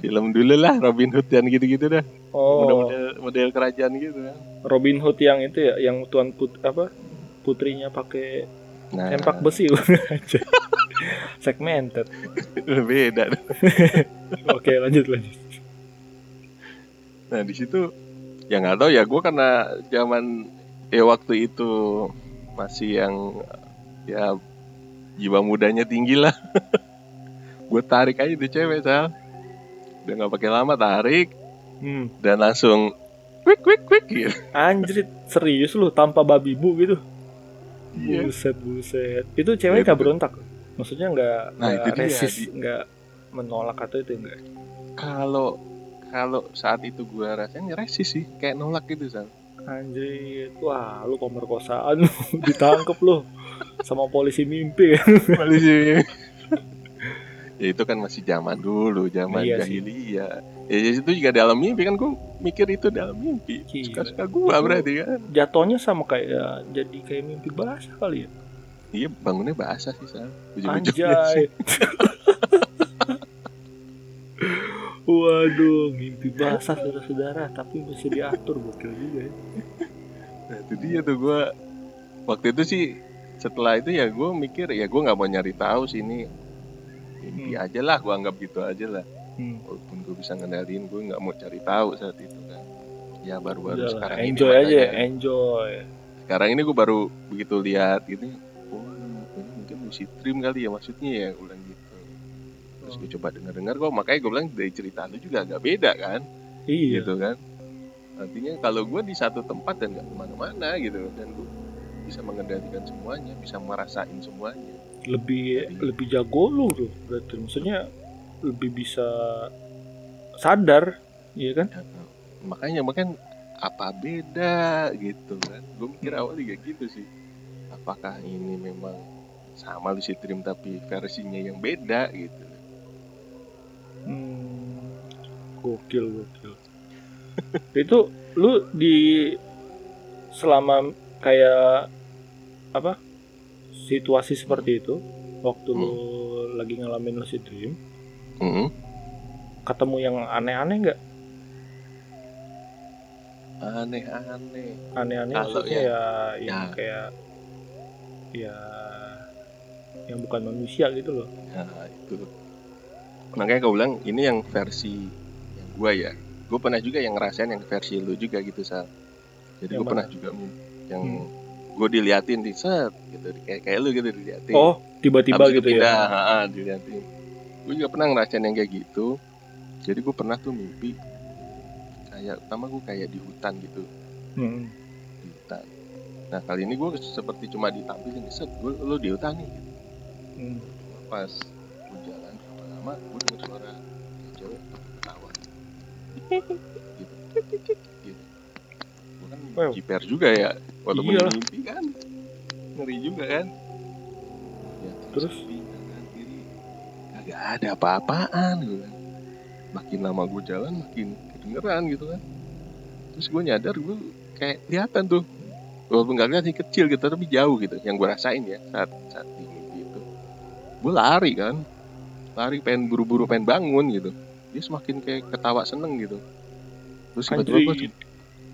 film dulu lah Robin Hood dan gitu-gitu dah Oh, model model kerajaan gitu kan Robin Hood yang itu ya, yang tuan put apa? Putrinya pakai nah sempak besi aja. Segmented. beda Oke, lanjut lanjut. Nah di situ ya nggak tahu ya gue karena zaman ya waktu itu masih yang ya jiwa mudanya tinggi lah gue tarik aja tuh cewek sal udah nggak pakai lama tarik Hmm. dan langsung quick quick quick gitu Anjrit, serius lu tanpa babi bu gitu? Iya. Buset, buset. Itu cewek Itu. nggak berontak? Maksudnya nggak Nah, nggak resist, nggak menolak atau itu enggak? kalau kalau saat itu gue rasanya resist sih kayak nolak gitu sal Anjir, wah lu pemerkosaan lu ditangkep lu sama polisi mimpi. polisi ya itu kan masih zaman dulu zaman Iya sih. jahiliyah ya di situ juga dalam mimpi kan gue mikir itu dalam mimpi Gila. suka suka gue berarti kan Jatuhnya sama kayak jadi kayak mimpi basah kali ya. iya bangunnya basah sih sal ujung-ujungnya Anjay. Waduh, mimpi basah saudara-saudara, tapi bisa diatur gokil juga ya. nah itu dia tuh gue waktu itu sih setelah itu ya gue mikir ya gue nggak mau nyari tahu sih ini mimpi Hmm. aja lah gue anggap gitu aja lah Hmm. walaupun gue bisa ngendaliin gue nggak mau cari tahu saat itu kan ya baru-baru Udah sekarang enjoy ini aja, makanya. enjoy. sekarang ini gue baru begitu lihat gitu oh ini mungkin lucid dream kali ya maksudnya ya gitu terus gue coba denger-dengar kok makanya gue bilang dari cerita lu juga agak beda kan Iya. gitu kan artinya kalau gue di satu tempat dan gak ke mana-mana gitu dan gue bisa mengendalikan semuanya bisa merasain semuanya Lebih Jadi- lebih jago lu tuh berarti. Maksudnya lebih bisa sadar, iya kan? Ya, makanya makan apa beda gitu kan gue mikir Hmm. awalnya kayak gitu sih apakah ini memang sama lucid dream tapi versinya yang beda gitu Hmm, gokil gokil. itu lu di selama kayak apa situasi seperti itu waktu lu lagi ngalamin lucid dream Hmm. ketemu yang aneh-aneh nggak aneh-aneh aneh-aneh maksudnya ya, yang ya. kayak ya yang bukan manusia gitu loh Nah itu Makanya gue bilang ini yang versi yang gue ya. Gue pernah juga yang ngerasain yang versi lu juga gitu Sal. Jadi gue pernah juga yang Hmm. gue diliatin di set gitu. Kayak kayak lu gitu diliatin. Oh tiba-tiba gitu pindah, ya ha-ha, diliatin. Gue juga pernah ngerasain yang kayak gitu. Jadi gue pernah tuh mimpi Kayak pertama gue kayak di hutan gitu. Hmm. Di hutan. Nah kali ini gue seperti cuma ditampilin set gue lu di hutan nih gitu. Hmm. pas lama gue dengar suara cewek ketawa. Gitu. Gitu gue kan jiper juga ya walaupun Iyalah. mimpi kan. Ngeri juga kan. Ya, Terus? kanan, kiri. Kagak ada apa-apaan gitu kan makin lama gue jalan makin kedengeran gitu kan. Terus gue nyadar gue kayak kelihatan tuh. Walaupun gak kelihatan sih kecil gitu tapi jauh gitu yang gue rasain ya saat saat di mimpi itu. Gue lari kan lari pengen buru-buru pengen bangun gitu. Dia semakin kayak ketawa seneng gitu. Terus tiba-tiba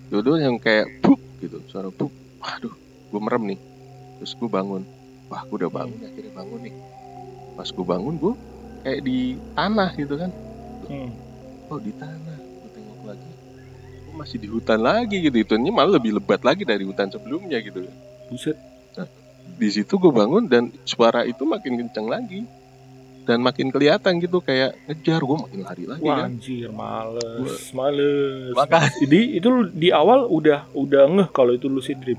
gue dua yang kayak buk gitu suara buk waduh gue merem nih. Terus gue bangun. Wah gue udah bangun akhirnya bangun nih. Pas gue bangun gue kayak di tanah gitu kan. Hmm. oh di tanah. Gue tengok lagi. Gue masih di hutan lagi gitu. Hutannya malah lebih lebat lagi dari hutan sebelumnya gitu. Buset. Di situ gue bangun dan suara itu makin kencang lagi dan makin kelihatan gitu kayak ngejar gue makin lari lagi Wah kan anjir males, males. Maka- Jadi itu di awal udah udah ngeh kalau itu lucid dream.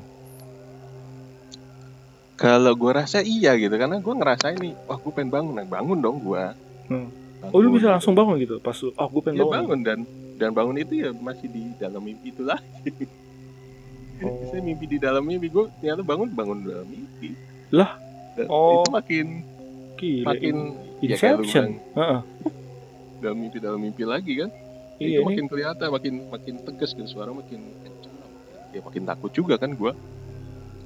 kalau gue rasa iya gitu karena gue ngerasain nih wah gue pengen bangun nah, bangun dong gue Hmm. Oh lu bisa langsung bangun gitu pas oh gue pengen ya bangun. bangun dan dan bangun itu ya masih di dalam mimpi itu lah Oh. saya mimpi di dalam mimpi gue ternyata bangun bangun dalam mimpi Lah? Dan Oh. itu makin Gila, makin ya lu Inception. bilang, Heeh. dalam mimpi dalam mimpi lagi kan Iya itu ini makin kelihatan makin makin tegas gitu suara makin ya makin takut juga kan gue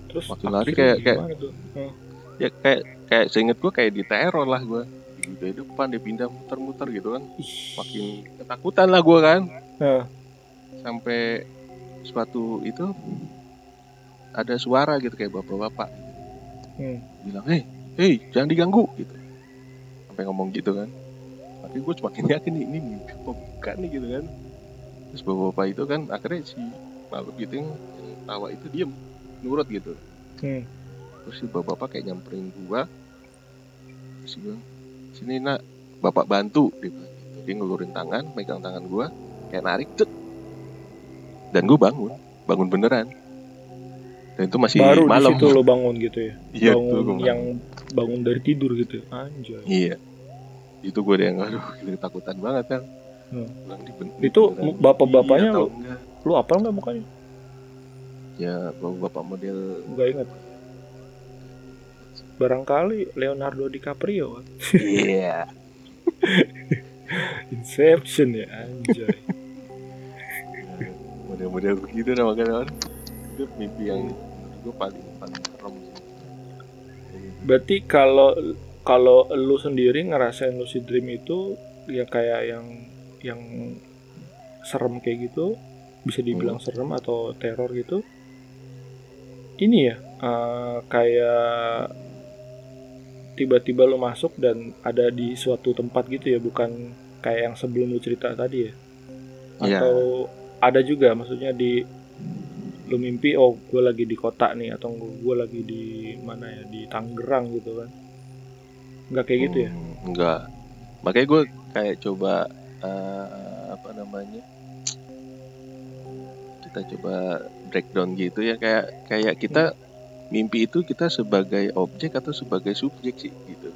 terus makin lari kayak- kayak-? Heeh. ya kayak kayak seinget gue kayak di teror lah gue di depan dia pindah muter-muter gitu kan makin ketakutan lah gue kan Heeh. sampai suatu itu ada suara gitu kayak bapak-bapak Hmm. bilang hei hei jangan diganggu gitu sampai ngomong gitu kan. Tapi gue semakin yakin nih, ini mimpi apa bukan nih gitu kan. Terus bapak-bapak itu kan akhirnya si makhluk gitu yang, tawa itu diem nurut gitu. Hmm. terus si bapak-bapak kayak nyamperin gua terus bilang sini nak bapak bantu. Dia bilang gitu. dia ngelurin tangan megang tangan gua kayak narik cet dan gua bangun bangun beneran dan itu masih Baru malam situ lo bangun gitu ya. iya bangun gua yang bangun dari tidur gitu. Anjay. iya itu gua yang aduh gila, ketakutan banget kan Hmm. Bilang, "Ini ben- Itu bapak-bapaknya iya lo- enggak?" Lu apal nggak mukanya? ya bapak-bapak model Gak inget. Barangkali Leonardo DiCaprio iya Inception ya anjay. model-model begitu nah makanya kan itu mimpi yang gua paling paling serem Berarti kalau kalau lu sendiri ngerasain lucid dream itu ya kayak yang yang serem kayak gitu bisa dibilang serem atau teror gitu ini ya eh, kayak tiba-tiba lu masuk dan ada di suatu tempat gitu ya bukan kayak yang sebelum lu cerita tadi ya? Iya. atau ada juga maksudnya di lu mimpi oh gue lagi di kota nih atau gue lagi di mana ya di Tangerang gitu kan nggak kayak gitu ya Hmm, Enggak. Makanya gue kayak coba eh, apa namanya? Kita coba breakdown gitu ya kayak kayak kita mimpi itu kita sebagai objek atau sebagai subjek sih gitu.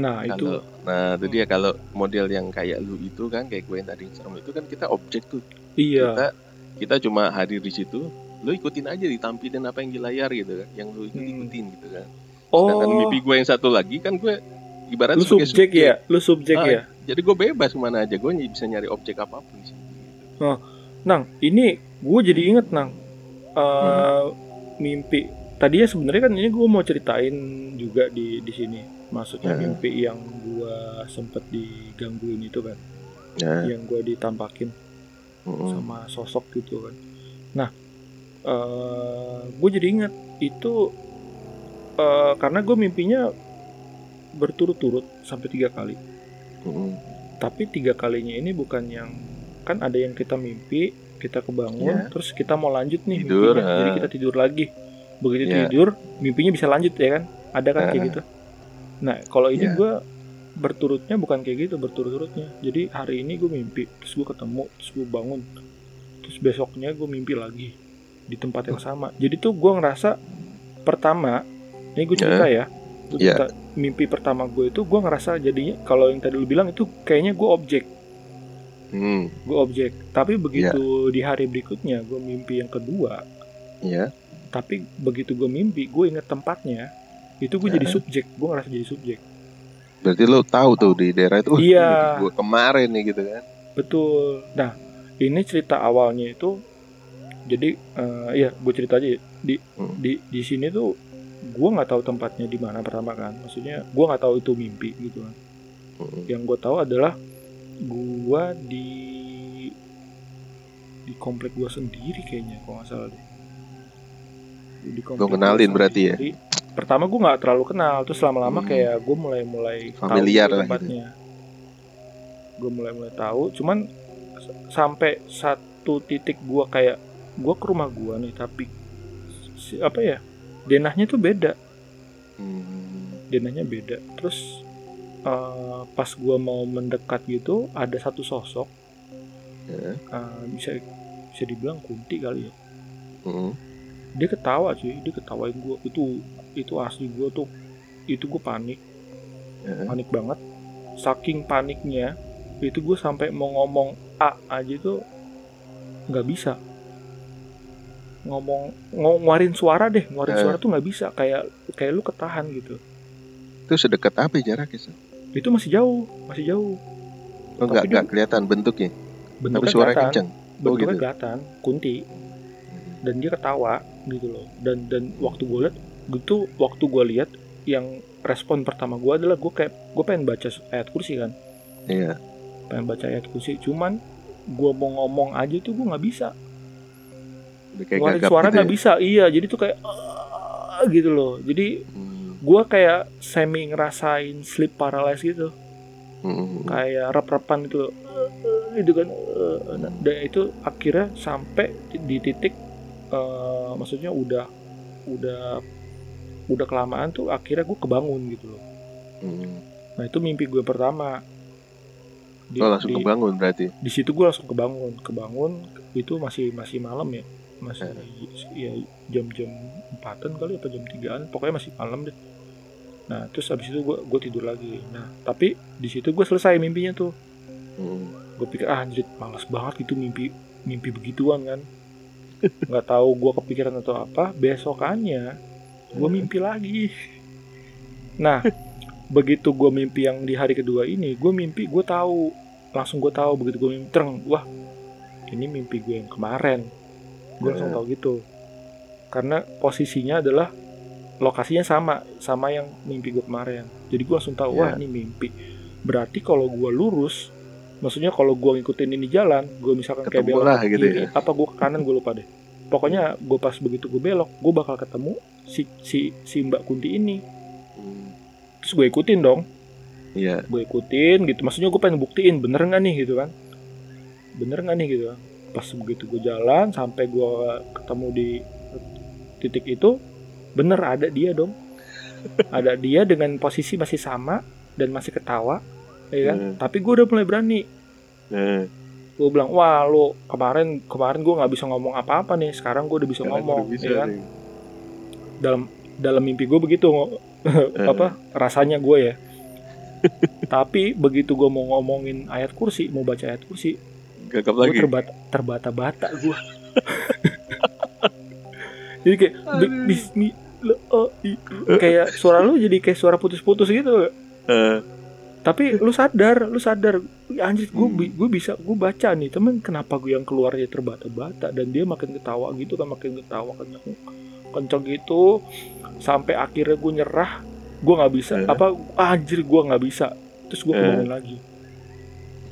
nah itu Kalau nah itu dia kalau model yang kayak lu itu kan kayak gue yang tadi serem itu kan kita objek tuh. iya Kita kita cuma hadir di situ, lu ikutin aja ditampilin apa yang di layar gitu kan, yang lu ikut Hmm. ikutin gitu kan. oh Sedangkan mimpi gue yang satu lagi kan gue ibarat lu sebagai subjek ya lu subjek Ah, ya Jadi gue bebas ke mana aja, gue bisa nyari objek apa pun sih. Nang ini gue jadi inget Nang Eh, mimpi tadinya sebenarnya kan ini gue mau ceritain juga di di sini maksudnya Hmm. mimpi yang gue sempet digangguin itu kan Ya. yang gue ditampakin mm-mm. sama sosok gitu kan. Nah, gue jadi ingat itu eh, karena gue mimpinya berturut-turut sampai tiga kali. Mm-mm. Tapi tiga kalinya ini bukan yang kan ada yang kita mimpi, kita kebangun, Iya. terus kita mau lanjut nih Tidur, mimpinya. Jadi ah. kita tidur lagi. Begitu Iya. tidur, mimpinya bisa lanjut ya kan? Ada kan kayak Ah. gitu. Nah, kalau ini Iya. gue berturutnya bukan kayak gitu, berturut-turutnya. Jadi hari ini gue mimpi, terus gue ketemu, terus gue bangun, terus besoknya gue mimpi lagi di tempat yang sama. Jadi tuh gue ngerasa pertama, ini gue cerita ya, gue Iya. cerita mimpi pertama gue itu gue ngerasa jadinya kalau yang tadi lu bilang itu kayaknya gue objek, Hmm, gue objek. Tapi begitu di hari berikutnya gue mimpi yang kedua, ya. tapi begitu gue mimpi gue inget tempatnya, itu gue jadi Ya. subjek, gue ngerasa jadi subjek. Berarti lo tahu tuh di daerah itu. "Wah, Iya. Gue kemarin nih gitu kan. Betul. Nah, ini cerita awalnya itu jadi eh, ya gue cerita aja ya. di Hmm. di di sini tuh gue nggak tahu tempatnya di mana pertama kan. Maksudnya gue nggak tahu itu mimpi gitu kan. Mm-mm. Yang gue tahu adalah gue di di komplek gue sendiri kayaknya kalau nggak salah deh. Di komplek gua kenalin berarti ya? Pertama gue nggak terlalu kenal, terus lama-lama Hmm. kayak gue mulai-mulai tahu Familiar gitu lah gitu. tempatnya. Gue mulai-mulai tahu, cuman sampai satu titik gue kayak gue ke rumah gue nih, tapi si- apa ya denahnya tuh beda, Hmm. denahnya beda. Terus eh, pas gue mau mendekat gitu ada satu sosok eh, bisa bisa dibilang kunti kali ya Mm. dia ketawa sih dia ketawain gue itu itu asli gue tuh itu gue panik Ya. panik banget saking paniknya itu gue sampai mau ngomong a aja tuh nggak bisa ngomong ng- ngeluarin suara deh. Ngeluarin Eh. suara tuh nggak bisa. Kayak kayak lu ketahan gitu. Itu sedekat apa ya jaraknya? Itu masih jauh. Masih jauh. Oh, enggak, Tapi enggak kelihatan bentuknya. Tapi bentuknya suara kelihatan. kenceng. bentuknya Oh, gitu. kelihatan. Kunti. Dan dia ketawa gitu loh. Dan dan waktu gue liat gitu waktu gue lihat yang respon pertama gue adalah gue kayak gue pengen baca ayat kursi kan. Iya. pengen baca ayat kursi. Cuman gue mau ngomong aja tuh gue nggak bisa kayak ngeluarin suara gitu nggak ya. bisa iya jadi tuh kayak "Ah," gitu loh jadi Hmm. gue kayak semi ngerasain sleep paralysis gitu Hmm. kayak rep-repan itu loh. gitu kan Nah, dan itu akhirnya sampai di titik eh, maksudnya udah udah udah kelamaan tuh akhirnya gue kebangun gitu loh Hmm. nah itu mimpi gue pertama di, Oh, langsung di, kebangun berarti. di situ gue langsung kebangun kebangun itu masih masih malam ya masih ya jam-jam empatan kali apa jam tigaan pokoknya masih malam deh. Nah terus habis itu gue gue tidur lagi. Nah tapi di situ gue selesai mimpinya tuh. Hmm. gue pikir ah anjir malas banget itu mimpi mimpi begituan kan. Nggak tahu gue kepikiran atau apa besokannya gue mimpi lagi. Nah begitu gue mimpi yang di hari kedua ini gue mimpi gue tahu. Langsung gue tahu begitu gue mimpi terang wah ini mimpi gue yang kemarin gue langsung tahu gitu. Karena posisinya adalah lokasinya sama sama yang mimpi gue kemarin. Jadi gue langsung tahu wah Ya. ini mimpi. Berarti kalau gue lurus maksudnya kalau gue ngikutin ini jalan gue misalkan kayak Ketemu belok lah gitu kiri, ya. apa gue ke kanan gue lupa deh. Pokoknya gue pas begitu gue belok gue bakal ketemu si si si mbak kunti ini. Terus gue ikutin dong. Iya. gue ikutin gitu. Maksudnya gue pengen buktiin bener nggak nih? Gitu kan. Bener nggak nih? Gitu kan pas begitu gue jalan sampai gue ketemu di titik itu bener ada dia dong. Ada dia dengan posisi masih sama dan masih ketawa ya kan? Hmm. tapi gue udah mulai berani. Nah, gue bilang wah lo kemarin kemarin gue nggak bisa ngomong apa-apa nih sekarang gue udah bisa sekarang ngomong udah bisa ya kan? nih. dalam dalam mimpi gue begitu ngo- apa rasanya gue ya. Tapi begitu gue mau ngomongin ayat kursi mau baca ayat kursi Gagap lagi. terbata terbata-bata gue jadi kayak bi- bismi lo- oh, i- kayak suara lu jadi kayak suara putus-putus gitu Eh, tapi lu sadar lu sadar. "Wih, anjir gue Hmm. gue bisa gue baca nih. Temen kenapa gue yang keluarnya terbata-bata dan dia makin ketawa gitu kan makin ketawa kenceng kenceng gitu. Sampai akhirnya gue nyerah. Gue nggak bisa. Eh. apa anjir gue nggak bisa. Terus gue Eh. kebangun lagi?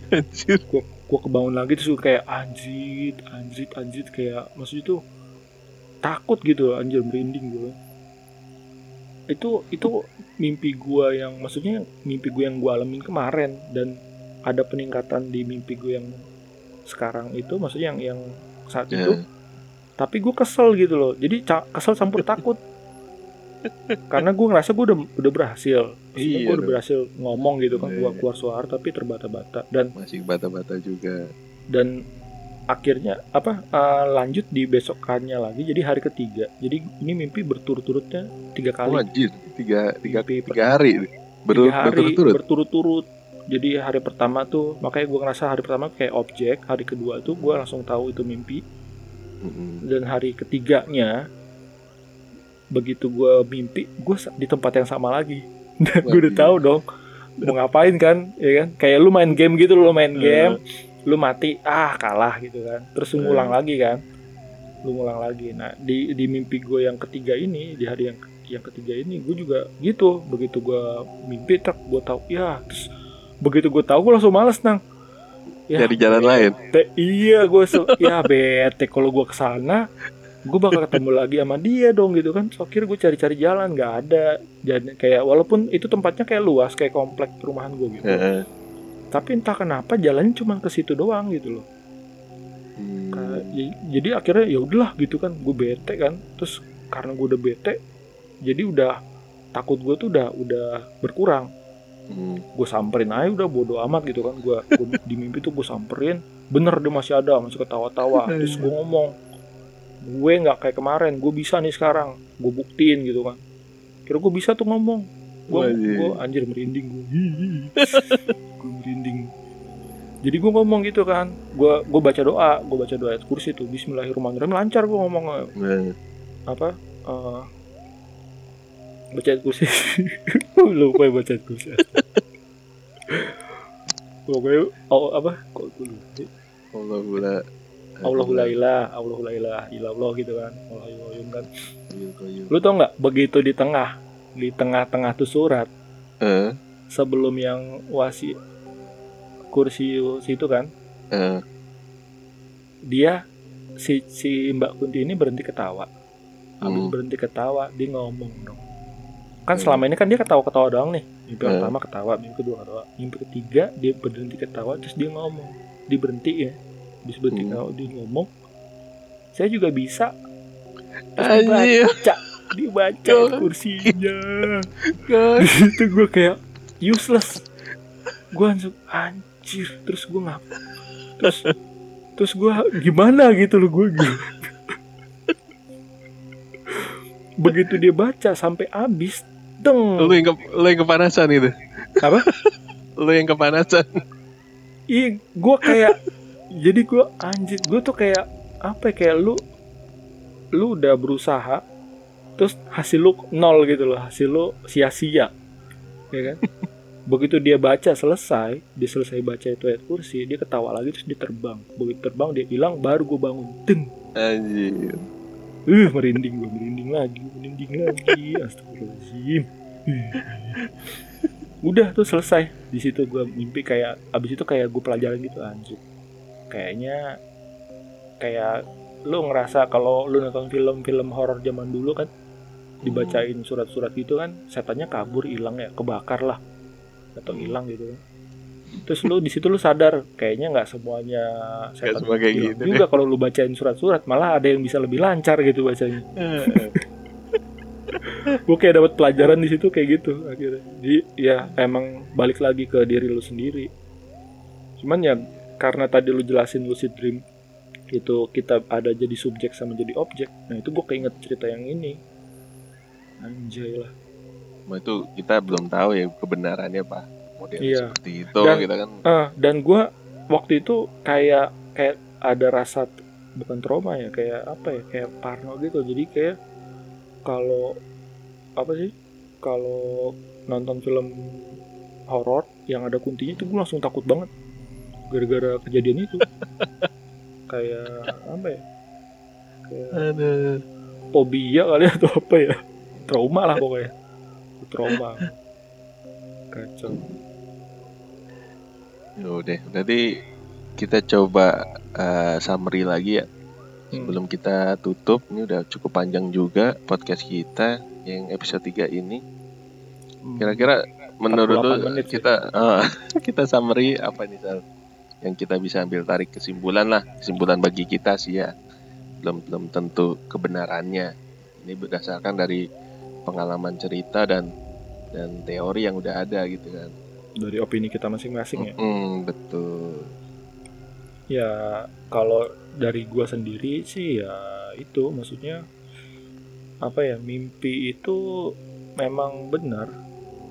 Anjir. gue kebangun lagi terus gue kayak anjir anjir anjir kayak maksudnya tuh takut gitu anjir merinding gue itu itu mimpi gue yang maksudnya mimpi gue yang gue alamin kemarin dan ada peningkatan di mimpi gue yang sekarang itu maksudnya yang yang saat Ya. itu tapi gue kesel gitu loh. Jadi kesel campur takut karena gue ngerasa gue udah udah berhasil Maksudnya Iya gue udah dong. berhasil ngomong gitu kan gue iya. keluar suara tapi terbata-bata dan Masih bata-bata juga. dan akhirnya apa eh, lanjut di besokannya lagi jadi hari ketiga jadi ini mimpi berturut-turutnya tiga kali anjir. Tiga, tiga, Mimpi tiga hari. Tiga hari berturut-turut. berturut-turut jadi hari pertama tuh makanya gue ngerasa hari pertama kayak objek hari kedua tuh gue langsung tahu itu mimpi Mm-mm. dan hari ketiganya begitu gue mimpi gue di tempat yang sama lagi. Dan gue udah tahu dong mau ngapain kan ya kan? Kayak lu main game gitu lu main Eh. game lu mati ah kalah gitu kan. Terus lu Eh. ngulang lagi kan? Lu ngulang lagi. Nah di di mimpi gue yang ketiga ini di hari yang yang ketiga ini gue juga gitu. Begitu gue mimpi tak gue tahu ya terus begitu gue tahu gue langsung males nang. Ya, Dari jalan lain. bete. iya gue ya bete. Kalau gue ke sana gue bakal ketemu lagi sama dia dong gitu kan. So akhirnya gue cari-cari jalan nggak ada. Jadi kayak walaupun itu tempatnya kayak luas kayak komplek perumahan gue gitu. Heeh. tapi entah kenapa jalannya cuma ke situ doang gitu loh. Hmm. J- jadi akhirnya ya udahlah gitu kan. Gue bete kan. Terus karena gue udah bete jadi udah takut gue tuh udah udah berkurang. Hmm. gue samperin aja udah bodo amat gitu kan. Gue di mimpi tuh gue samperin. Bener dia masih ada masih ketawa-tawa. Terus gue ngomong gue nggak kayak kemarin gue bisa nih sekarang gue buktiin gitu kan. Kira gue bisa tuh ngomong. Gue Wajib. gue anjir merinding gue gue merinding. Jadi gue ngomong gitu kan. Gue gue baca doa gue baca doa ayat kursi tuh. Bismillahirrahmanirrahim. Lancar gue ngomong Nah, apa? Eh baca ayat kursi. Lupa ya baca ayat kursi. Pokoknya oh, apa? Kok gue lupa? Allah Allahu la ilaha Allahu la ilaha illallah gitu kan. Allahu Yun kan. Lu tau nggak begitu di tengah di tengah-tengah tuh surat? Eh, sebelum yang wasi kursi situ kan? Eh, dia si si Mbak Kunti ini berhenti ketawa. Habis Hmm. berhenti ketawa dia ngomong dong. Kan Hmm. selama ini kan dia ketawa-ketawa doang nih. Mimpi Hmm. pertama ketawa mimpi kedua ketawa. Mimpi ketiga dia berhenti ketawa terus dia ngomong. Dia berhenti Hmm. dia ngomong saya juga bisa terus dibaca dibaca Gak. kursinya itu gue kayak useless gue langsung anjir terus gue ngap terus terus gue gimana gitu loh gue gitu. begitu dia baca sampai habis deng Lu yang, ke, lu yang kepanasan itu. apa Lu yang kepanasan. Iya, gue kayak jadi gue anjir, gue tuh kayak apa ya, kayak lu lu udah berusaha terus hasil lu nol gitu loh, hasil lu sia-sia. Ya kan? Begitu dia baca selesai, dia selesai baca itu ayat kursi, dia ketawa lagi terus dia terbang. Begitu terbang dia hilang baru gue bangun. Deng. Anjir. Uh, merinding gue, merinding lagi, merinding lagi. Astagfirullahaladzim. Udah tuh selesai. Di situ gue mimpi kayak abis itu kayak gue pelajaran gitu anjir. Kayaknya kayak lu ngerasa kalau lu nonton film-film horor zaman dulu kan dibacain surat-surat gitu kan setannya kabur hilang ya kebakar lah. Atau hilang gitu kan. terus lu di situ lu sadar kayaknya nggak semuanya setan semua kayak gitu. juga kalau lu bacain surat-surat malah ada yang bisa lebih lancar gitu bacanya. Gue kayak dapat pelajaran di situ kayak gitu akhirnya. Jadi ya emang balik lagi ke diri lu sendiri. Cuman ya karena tadi lu jelasin lucid dream itu kita ada jadi subjek sama jadi objek. Nah itu gue keinget cerita yang ini. Anjay lah. Cuma itu kita belum tahu ya kebenarannya pak. Model Iya. seperti itu Dan- kita kan. ah dan gue waktu itu kayak kayak ada rasa bukan trauma ya kayak apa ya kayak parno gitu. Jadi kayak kalau apa sih kalau nonton film horor yang ada kuntinya itu gue langsung takut banget gara-gara kejadian itu. Kayak apa ya? Kayak ada fobia kali atau apa ya? Trauma lah pokoknya. Trauma. Kacau. Ya udah berarti kita coba eh, summary lagi ya. Hmm. sebelum kita tutup ini udah cukup panjang juga podcast kita yang episode 3 ini. Hmm. kira-kira menurut 48 lu kita eh, kita summary apa nih Sal? Yang kita bisa ambil tarik kesimpulan lah kesimpulan bagi kita sih ya. Belum belum tentu kebenarannya. Ini berdasarkan dari pengalaman cerita dan dan teori yang udah ada gitu kan. Dari opini kita masing-masing ya. Mm, betul. Ya kalau dari gua sendiri sih ya itu maksudnya apa ya mimpi itu memang benar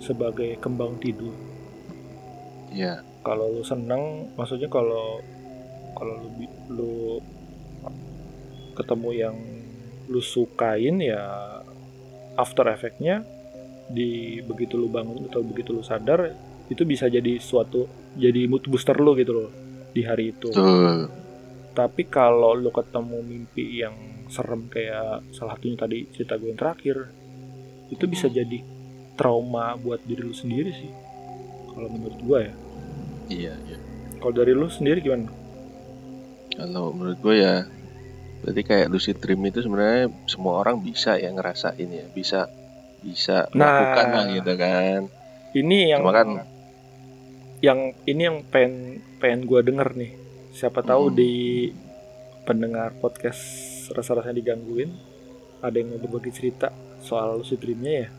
sebagai kembang tidur. ya Kalau lu seneng, maksudnya kalau kalau lu lu ketemu yang lu sukain ya after effectnya di begitu lu bangun atau begitu lu sadar itu bisa jadi suatu jadi mood booster lu gitu loh di hari itu. betul Tapi kalau lu ketemu mimpi yang serem kayak salah satunya tadi cerita gue yang terakhir, itu bisa jadi trauma buat diri lu sendiri sih. Kalau menurut gue ya. Iya iya Kalau dari lu sendiri gimana? Kalau menurut gue ya berarti kayak lucid dream itu sebenarnya semua orang bisa ya ngerasain ya, bisa bisa Nah. melakukan lah gitu kan. Ini yang Cuma kan yang ini yang pengen pengen gue denger nih. Siapa tahu Hmm. di pendengar podcast rasa-rasanya digangguin ada yang mau berbagi cerita soal lucid dreamnya ya.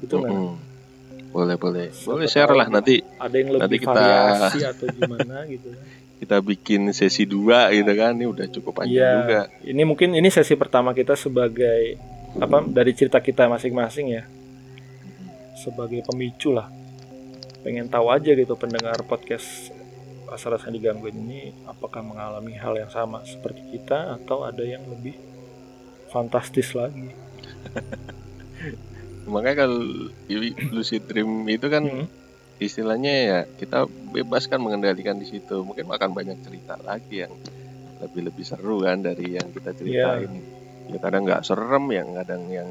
Itu nggak? mm-mm. Boleh boleh. Siapa boleh share lah. nanti ada yang lebih Nanti kita- variasi atau gimana gitu. kita bikin sesi dua gitu kan. Ini udah cukup panjang Iya. juga. Ini mungkin ini sesi pertama kita sebagai apa dari cerita kita masing-masing ya. Sebagai pemicu lah. Pengen tahu aja gitu pendengar podcast asal rasanya digangguin ini apakah mengalami hal yang sama seperti kita atau ada yang lebih fantastis lagi makanya kalau lucid dream itu kan Hmm. istilahnya ya kita bebas kan mengendalikan di situ. Mungkin akan banyak cerita lagi yang lebih lebih seru kan dari yang kita ceritain. Ya kadang nggak serem yang kadang yang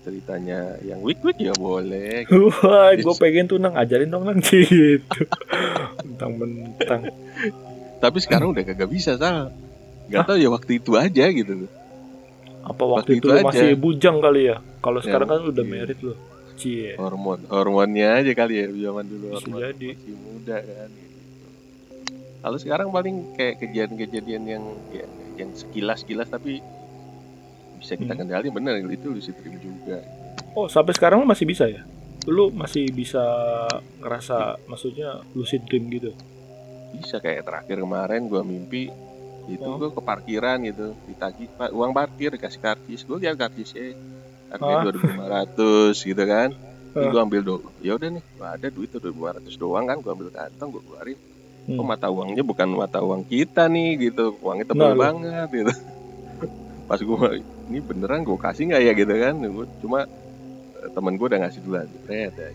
ceritanya yang wik wik ya boleh. Wah, gue pengen tuh nang ajarin dong nang gitu. Mentang-mentang. tapi sekarang udah kagak bisa sal. Nggak tahu ya waktu itu aja gitu Apa Waktu waktu, itu, itu masih bujang kali ya? Kalau Ya, sekarang kan udah iya. merit loh. Cie. hormon hormonnya aja kali ya zaman dulu Bisa hormon jadi. masih muda kan. Kalau sekarang paling kayak kejadian-kejadian yang ya, yang sekilas-kilas tapi bisa kita Hmm. kendali bener itu lucid dream juga. Oh, sampai sekarang masih bisa ya? Lu masih bisa ngerasa maksudnya lucid dream gitu. Bisa kayak terakhir kemarin gua mimpi itu Oh. gua ke parkiran gitu. Ditagih Pak, uang parkir dikasih karcis. Gue lihat karcisnya Ah. harganya dua ribu lima ratus gitu kan. Ini gua ambil do ya udah nih gua ada duit tuh dua ratus doang kan gua ambil kantong gua keluarin. Hmm. kok mata uangnya bukan mata uang kita nih gitu. Uangnya tebal Nah, banget gitu. Pas gua ini beneran gua kasih nggak ya? gitu kan. Cuma eh, temen gua udah ngasih duluan Red, ya.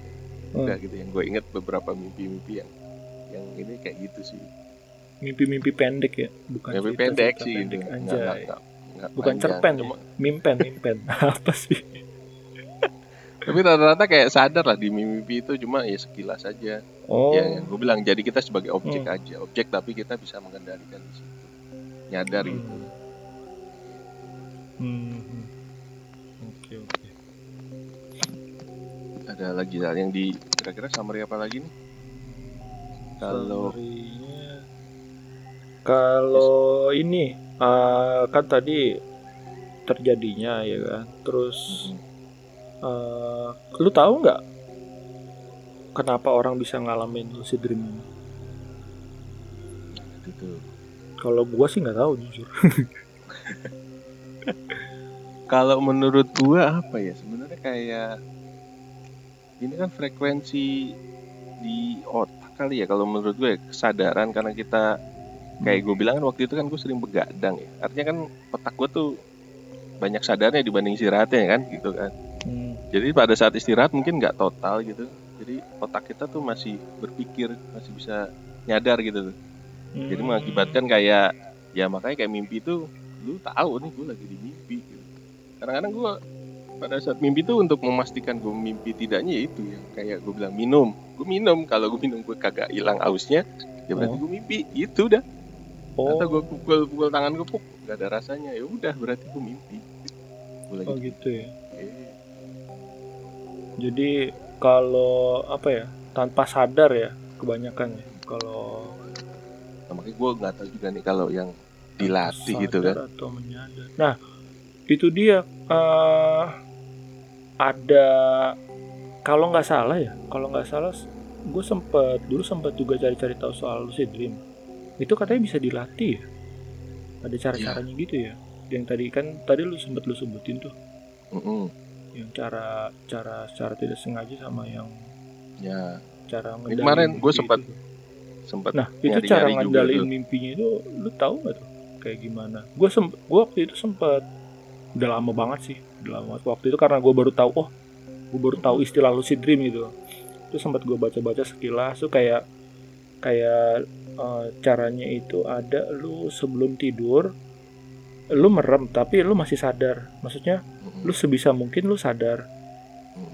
udah gitu yang gue inget beberapa mimpi-mimpi yang yang ini kayak gitu sih Mimpi-mimpi pendek ya, bukan mimpi cerita- pendek cerita sih pendek. gitu. Anjay. nggak- nggak- nggak Bukan panjang. cerpen ya? Cuma- Mimpen, mimpen. Apa sih? tapi rata-rata kayak sadar lah di mimpi itu cuma ya sekilas aja Oh. ya gue bilang jadi kita sebagai objek Hmm. aja objek tapi kita bisa mengendalikan di situ nyadar Hmm. gitu Hmm. Oke, oke. ada lagi yang di kira-kira summary apa lagi nih kalau. Kalau ini eh, kan tadi terjadinya ya kan? Terus eh, lu tahu nggak kenapa orang bisa ngalamin lucid dream ini? gitu kalau gua sih nggak tahu jujur. Kalau menurut gua apa ya? Sebenarnya kayak ini kan frekuensi di otak kali ya kalau menurut gue kesadaran karena kita kayak gue bilang kan waktu itu kan gue sering begadang ya artinya kan otak gue tuh banyak sadarnya dibanding istirahatnya kan gitu kan Hmm. jadi pada saat istirahat mungkin nggak total gitu jadi otak kita tuh masih berpikir masih bisa nyadar gitu tuh. jadi Hmm. mengakibatkan kayak ya makanya kayak mimpi itu lu tahu nih gue lagi di mimpi gitu. kadang-kadang gue pada saat mimpi itu untuk memastikan gue mimpi tidaknya ya itu yang kayak gue bilang minum gue minum kalau gue minum gue kagak hilang ausnya ya berarti Oh. gue mimpi itu udah oh, atau gue pukul pukul tangan gue puk. Gak ada rasanya. Ya udah berarti gue mimpi. Gue lagi oh gitu ya? Eh, jadi kalau apa ya tanpa sadar ya kebanyakan ya kalau nah, makanya gue nggak tahu juga nih kalau yang dilatih gitu kan. atau menyadar. Nah, itu dia eh ada kalau nggak salah ya, kalau nggak salah gue sempet dulu sempet juga cari-cari tahu soal lucid dream. Itu katanya bisa dilatih ya. Ada cara-caranya gitu ya. Yang tadi kan tadi lu sempet lu sebutin tuh, Mm-mm. yang cara cara secara tidak sengaja sama yang ya cara Ini ngendaliin kemarin mimpi sempat itu. sempat Nah, itu nyari-nyari cara tuh. mimpinya itu lu tahu nggak tuh kayak gimana? Gue sem gua waktu itu sempet udah lama banget sih, udah lama banget. waktu itu karena gue baru tahu oh, gue baru tahu istilah lucid dream gitu. Itu sempat gue baca-baca sekilas tuh kayak kayak eh, caranya itu ada lu sebelum tidur lu merem tapi lu masih sadar. Maksudnya lu sebisa mungkin lu sadar.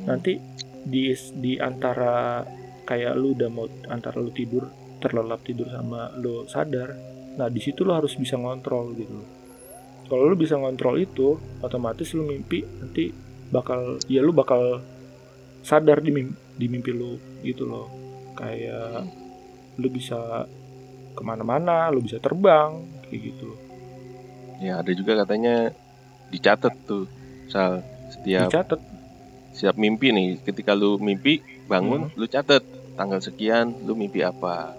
Nanti di di antara kayak lu udah mau antara lu tidur terlelap tidur sama lu sadar nah di situ lu harus bisa ngontrol gitu. Kalau lu bisa ngontrol itu otomatis lu mimpi nanti bakal ya lu bakal sadar di mimpi, di mimpi lu gitu loh. Kayak lu bisa ke mana-mana lu bisa terbang kayak gitu ya ada juga katanya dicatat tuh sal setiap dicatat setiap mimpi nih ketika lu mimpi bangun lu catet tanggal sekian lu mimpi apa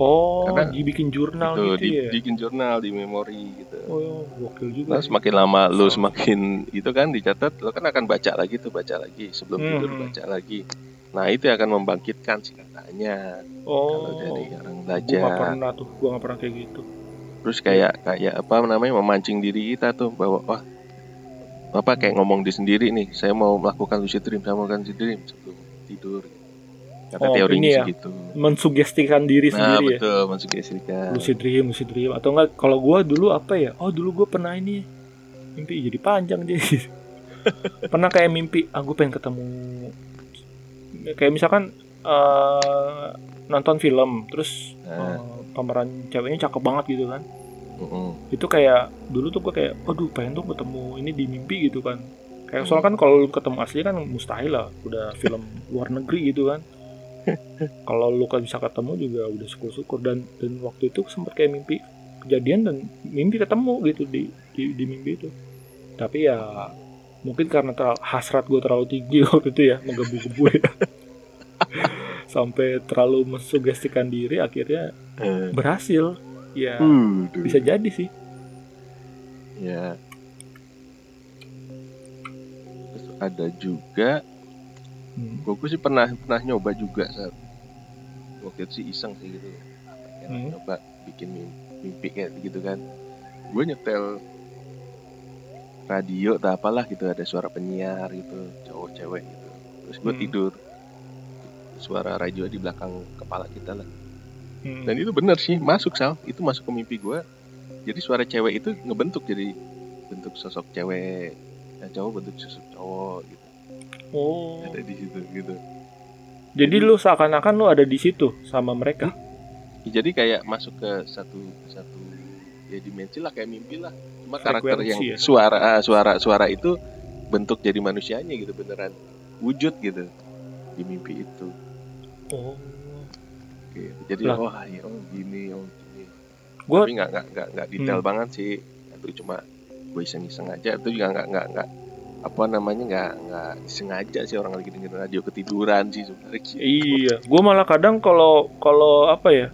Oh, Karena dibikin jurnal itu gitu di, ya. bikin jurnal di memori gitu Oh, gokil juga. Nah, semakin lama lu semakin itu kan dicatat, lu kan akan baca lagi tuh, baca lagi sebelum Hmm. tidur baca lagi. Nah itu akan membangkitkan sih katanya oh, kalau dari orang gua belajar. nggak pernah tuh, gua nggak pernah kayak gitu. Terus kayak kayak apa namanya memancing diri kita tuh bahwa wah apa kayak ngomong di sendiri nih, saya mau melakukan lucid dream, saya mau melakukan lucid dream sebelum tidur. Kata Oh, teorinya ya, gitu. Mensugestikan diri Nah sendiri ya. betul mensugestikan. Lucid dream, lucid dream. Atau enggak, kalau gua dulu apa ya? Oh, dulu gua pernah ini mimpi jadi panjang jadi. pernah kayak mimpi, ah gua pengen ketemu kayak misalkan eh, nonton film, terus eh, pemeran ceweknya cakep banget gitu kan. Mm-mm. itu kayak dulu tuh gue kayak aduh pengen tuh ketemu ini di mimpi gitu kan. Kayak soalnya kan kalau ketemu asli kan mustahil lah udah film luar negeri gitu kan. Kalau lu kan bisa ketemu juga udah syukur-syukur. Dan dan waktu itu sempat kayak mimpi kejadian dan mimpi ketemu gitu di di, di mimpi itu. Tapi ya mungkin karena terlalu, hasrat gue terlalu tinggi waktu itu ya menggebu-gebu ya sampai terlalu mensugestikan diri akhirnya Eh, berhasil ya Waduh. bisa jadi sih Ya. Terus ada juga, Hmm. gue sih pernah pernah nyoba juga saat waktu itu sih iseng sih gitu. Pengen Hmm. nyoba bikin mimpi, mimpi kayak gitu kan. Gue nyetel radio atau apalah gitu ada suara penyiar gitu, cowok cewek gitu. Terus gue Hmm. tidur. Suara radio di belakang kepala kita lah. Hmm. Dan itu bener sih, masuk Sal. Itu masuk ke mimpi gue. Jadi suara cewek itu ngebentuk jadi bentuk sosok cewek. Yang cowok bentuk sosok cowok gitu. Oh, Ada di situ gitu. jadi lu seakan-akan lu ada di situ sama mereka. Ya, jadi kayak masuk ke satu satu ya dimensi lah kayak mimpi lah. Cuma karakter yang ya? suara ah, suara suara itu bentuk jadi manusianya gitu beneran wujud gitu di mimpi itu. Oh, Gitu. Jadi Lah. wah ya oh gini oh gini. Gua- Tapi nggak nggak nggak nggak detail Hmm. banget sih. Itu cuma gue iseng-iseng aja. Itu juga nggak nggak nggak apa namanya nggak nggak sengaja sih orang lagi dengerin radio ketiduran sih sebenarnya. gitu. iya. Gue malah kadang kalau kalau apa ya,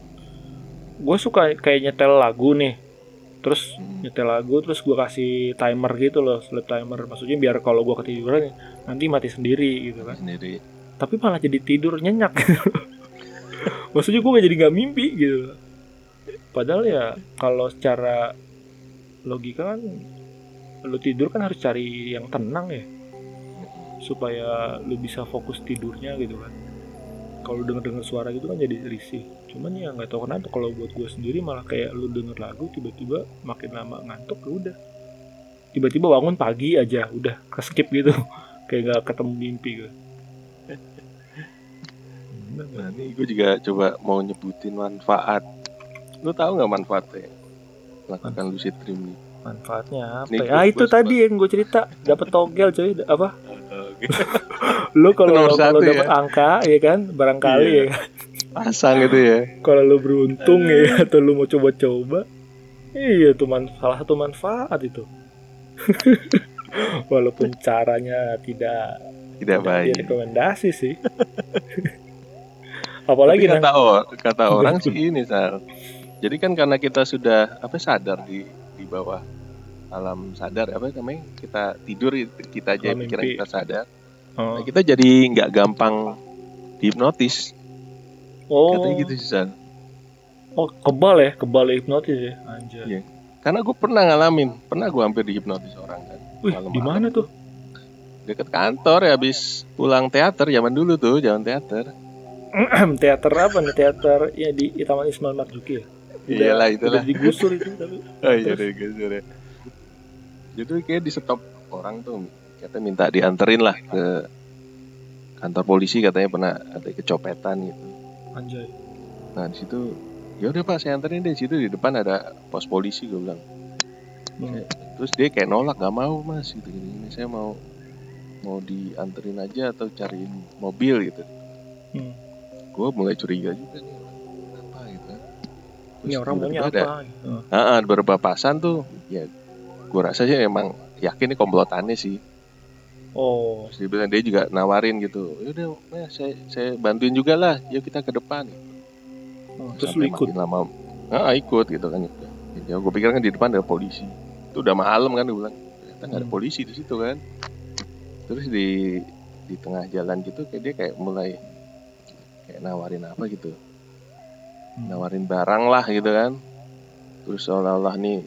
gue suka kayak nyetel lagu nih. Terus nyetel lagu, terus gue kasih timer gitu loh, sleep timer. Maksudnya biar kalau gue ketiduran nanti mati sendiri gitu kan. sendiri. Tapi malah jadi tidur nyenyak. Maksudnya gue gak jadi nggak mimpi gitu. Padahal ya kalau secara logika kan lu tidur kan harus cari yang tenang ya supaya lu bisa fokus tidurnya gitu kan kalau denger dengar suara gitu kan jadi risih cuman ya nggak tahu kenapa kalau buat gue sendiri malah kayak lu denger lagu tiba-tiba makin lama ngantuk ya udah tiba-tiba bangun pagi aja udah ke skip gitu kayak nggak ketemu mimpi gue Nah ini gue juga coba mau nyebutin manfaat. Lu tahu nggak manfaatnya? Lakukan lucid dream nih. manfaatnya apa Nih, ya? ah itu tadi yang gue cerita dapat togel coy apa lu kalau kalau satu dapat ya. angka ya kan barangkali Iya. ya kan? Pasang gitu ya. kalau lu beruntung ya atau lu mau coba-coba iya tuh man- salah satu manfaat itu walaupun caranya tidak Tidak baik. rekomendasi sih apalagi Tapi nang kata, or- kata orang sih ini Sal. Jadi kan karena kita sudah apa sadar di di bawah alam sadar apa namanya kita tidur kita aja Alam pikiran mimpi. kita sadar. oh, Nah, kita jadi nggak gampang dihipnotis. Oh, Katanya gitu sih Sal. oh kebal ya kebal hipnotis ya anjay Iya. Karena gue pernah ngalamin, pernah gue hampir dihipnotis orang kan. wih di mana tuh Deket kantor ya habis pulang teater zaman dulu tuh, zaman teater. teater apa nih teater ya di Taman Ismail Marzuki ya Udah- Iyalah itulah. udah digusur itu tapi Oh iya guys, ya. Jadi kayak di stop orang tuh katanya minta dianterin lah ke kantor polisi katanya pernah ada kecopetan gitu. Anjay Nah di situ ya udah pak saya anterin deh di situ di depan ada pos polisi gue bilang. Hmm. Terus dia kayak nolak gak mau mas gitu gini, ini saya mau mau dianterin aja atau cariin mobil gitu. Hmm. Gue mulai curiga juga nih apa gitu kan. ini Terus orang maunya tiba-tiba ada- apa gitu. Ada beberapa pasan tuh ya gue rasa sih emang yakin ini komplotannya sih Oh, Terus dia bilang dia juga nawarin gitu. Yaudah, nah, saya saya bantuin juga lah. Yuk kita ke depan. oh, terus lu ikut. lama ah, ikut gitu kan ya gue pikir kan di depan ada polisi itu udah malam kan gue bilang ternyata nggak ada Hmm. polisi di situ kan terus di di tengah jalan gitu kayak dia kayak mulai kayak nawarin apa gitu Hmm. nawarin barang lah gitu kan terus seolah-olah nih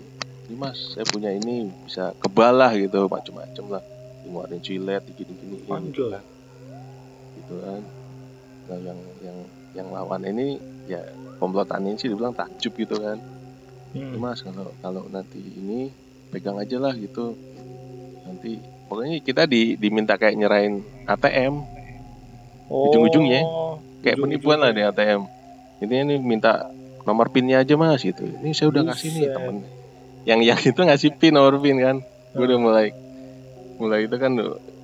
ini mas saya punya ini bisa kebal lah gitu macem-macem lah ngeluarin cilet gini-gini gitu Anjay. kan. Gitu kan. Nah yang yang yang lawan ini ya komplotan ini sih dibilang takjub gitu kan. Hmm. mas kalau kalau nanti ini pegang aja lah gitu. Nanti pokoknya kita di diminta kayak nyerahin ATM Oh, ujung-ujungnya, kayak ujung-ujungnya. penipuan lah di ATM intinya ini minta nomor pinnya aja mas gitu. Ini saya udah kasih nih temen. Yang yang itu ngasih pin nomor pin kan. Gue udah mulai mulai itu kan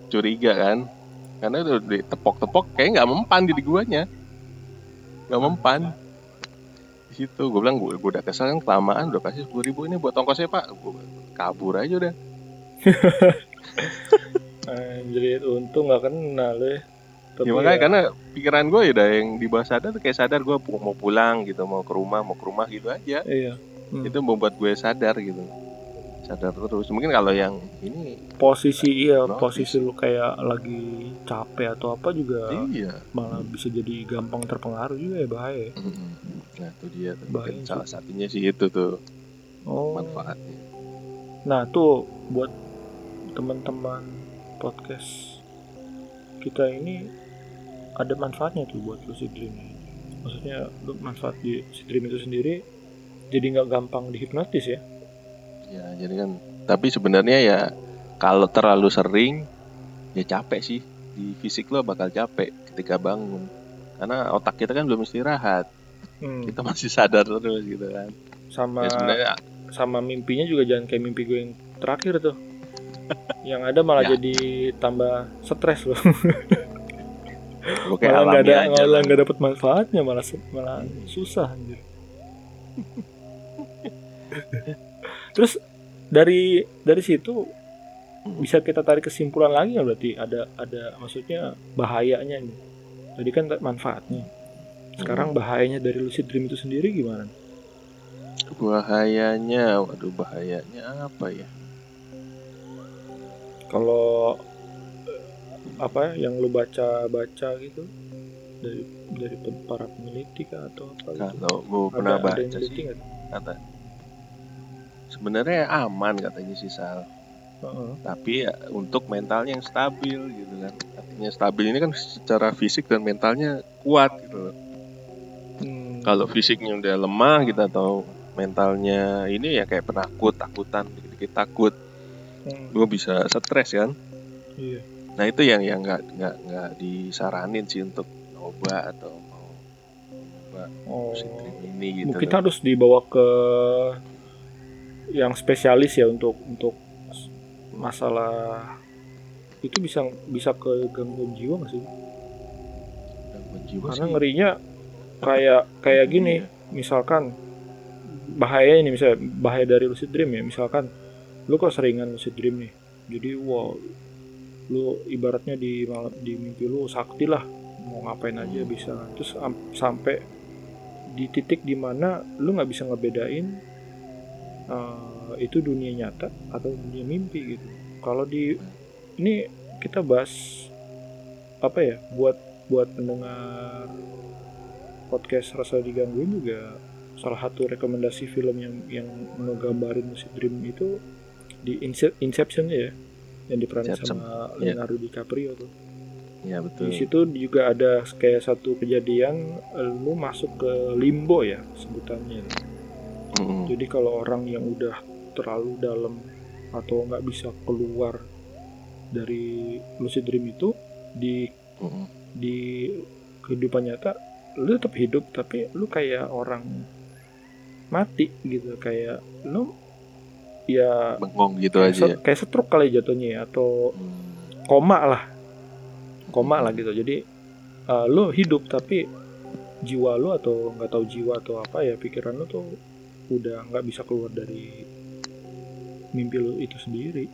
curiga kan. Karena udah ditepok-tepok kayak nggak mempan di guanya. Nggak mempan. Di situ gue bilang gue, gue udah kesal kan kelamaan udah kasih sepuluh ribu ini buat ongkosnya pak. Gue kabur aja udah. Anjir, untung gak kenal ya. Tapi ya. makanya karena pikiran gue ya udah yang di bawah sadar tuh kayak sadar gue mau pulang gitu mau ke rumah mau ke rumah gitu aja. Iya. Hmm. itu membuat gue sadar gitu sadar terus mungkin kalau yang ini Posisi iya, Notice. posisi lu kayak lagi capek atau apa juga iya malah bisa jadi gampang terpengaruh juga ya bahaya. nah itu dia tuh. Bahaya salah satunya sih itu tuh Oh. manfaatnya Nah, tuh buat teman-teman podcast kita ini ada manfaatnya tuh buat lucid dream ini. Maksudnya lu manfaat di lucid dream itu sendiri jadi nggak gampang dihipnotis ya. Ya jadi kan tapi sebenarnya ya kalau terlalu sering ya capek sih di fisik lo bakal capek ketika bangun karena otak kita kan belum istirahat Hmm. kita masih sadar terus gitu kan Sama ya sebenarnya sama mimpinya juga jangan kayak mimpi gue yang terakhir tuh. yang ada malah Ya. jadi tambah stres loh. malah nggak ada aja malah lah. nggak dapet manfaatnya malah malah susah anjir. terus dari dari situ bisa kita tarik kesimpulan lagi nggak berarti ada ada maksudnya bahayanya nih? Tadi kan manfaatnya. Sekarang bahayanya dari lucid dream itu sendiri gimana? Bahayanya waduh bahayanya apa ya? Kalau apa yang lu baca baca gitu dari dari para peneliti kah atau apa gitu? kalau gue pernah ada, ada baca teliti sih nggak? Sebenarnya aman katanya sih Sal Heeh. tapi ya untuk mentalnya yang stabil gitu kan artinya stabil ini kan secara fisik dan mentalnya kuat gitu loh Hmm. kalau fisiknya udah lemah gitu atau mentalnya ini ya kayak penakut takutan dikit-dikit takut Hmm, gue bisa stres kan iya. nah itu yang yang nggak nggak nggak disaranin sih untuk coba atau mau coba Oh, ini gitu mungkin loh. harus dibawa ke yang spesialis ya untuk untuk masalah itu bisa bisa ke gangguan jiwa nggak sih? Gangguan jiwa Karena sih. ngerinya kayak kayak gini, misalkan bahaya ini misalnya bahaya dari lucid dream ya, misalkan lu kok seringan lucid dream nih, jadi wow lu ibaratnya di malam di mimpi lu sakti lah mau ngapain aja bisa terus am- sampai di titik di mana lu nggak bisa ngebedain eh, itu dunia nyata atau dunia mimpi gitu. Kalau di ini kita bahas apa ya buat buat pendengar podcast rasa digangguin juga salah satu rekomendasi film yang yang ngegambarin lucid dream itu di Ince- Inception ya yang diperanin Inception, sama iya. Leonardo DiCaprio tuh. Ya betul. Di situ juga ada kayak satu kejadian lu masuk ke limbo ya sebutannya Jadi kalau orang yang udah terlalu dalam atau nggak bisa keluar dari lucid dream itu di Mm-mm. di kehidupan nyata lu tetap hidup tapi lu kayak orang mati gitu. Kayak lu ya bengong gitu kayak, aja set- ya. kayak stroke kali jatuhnya ya atau Hmm. koma lah. Koma lah gitu. Jadi uh, lu hidup tapi jiwa lu atau nggak tahu jiwa atau apa ya pikiran lu tuh udah nggak bisa keluar dari mimpi lu itu sendiri.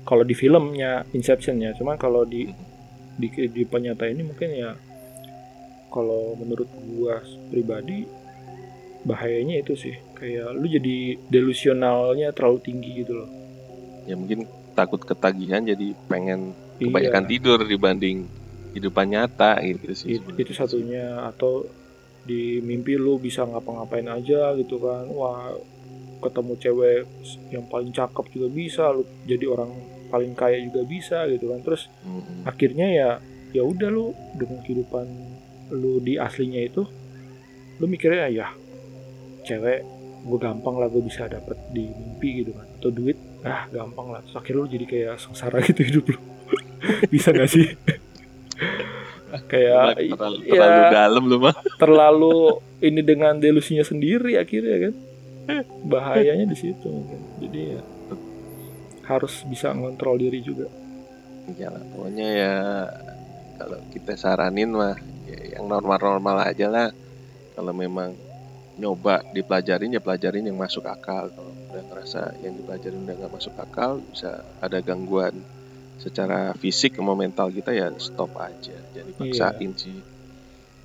Kalau di filmnya Inception ya cuma kalau di di kehidupan nyata ini mungkin ya kalau menurut gua pribadi bahayanya itu sih. Kayak lu jadi delusionalnya terlalu tinggi gitu loh. Ya mungkin takut ketagihan jadi pengen kebanyakan Iya, tidur dibanding kehidupan nyata gitu sih it- itu satunya. Atau di mimpi lu bisa ngapa-ngapain aja gitu kan. Wah ketemu cewek yang paling cakep juga bisa lu jadi orang paling kaya juga bisa gitu kan. Terus Mm-mm. akhirnya ya ya udah lu dengan kehidupan lu di aslinya itu lu mikirnya ya cewek gue gampang lah gue bisa dapet di mimpi gitu kan. Atau duit ah gampang lah. Terus akhirnya lu jadi kayak sengsara gitu hidup lu. Bisa gak sih kayak terlalu, ya, terlalu dalam lu mah terlalu ini dengan delusinya sendiri akhirnya kan? Bahayanya di situ mungkin. jadi ya harus bisa ngontrol diri juga. Ya pokoknya ya kalau kita saranin mah ya yang normal-normal aja lah. Kalau memang nyoba dipelajarin ya pelajarin yang masuk akal. Kalau udah ngerasa yang dipelajarin udah nggak masuk akal bisa ada gangguan secara fisik sama mental kita ya stop aja. Jadi paksain sih.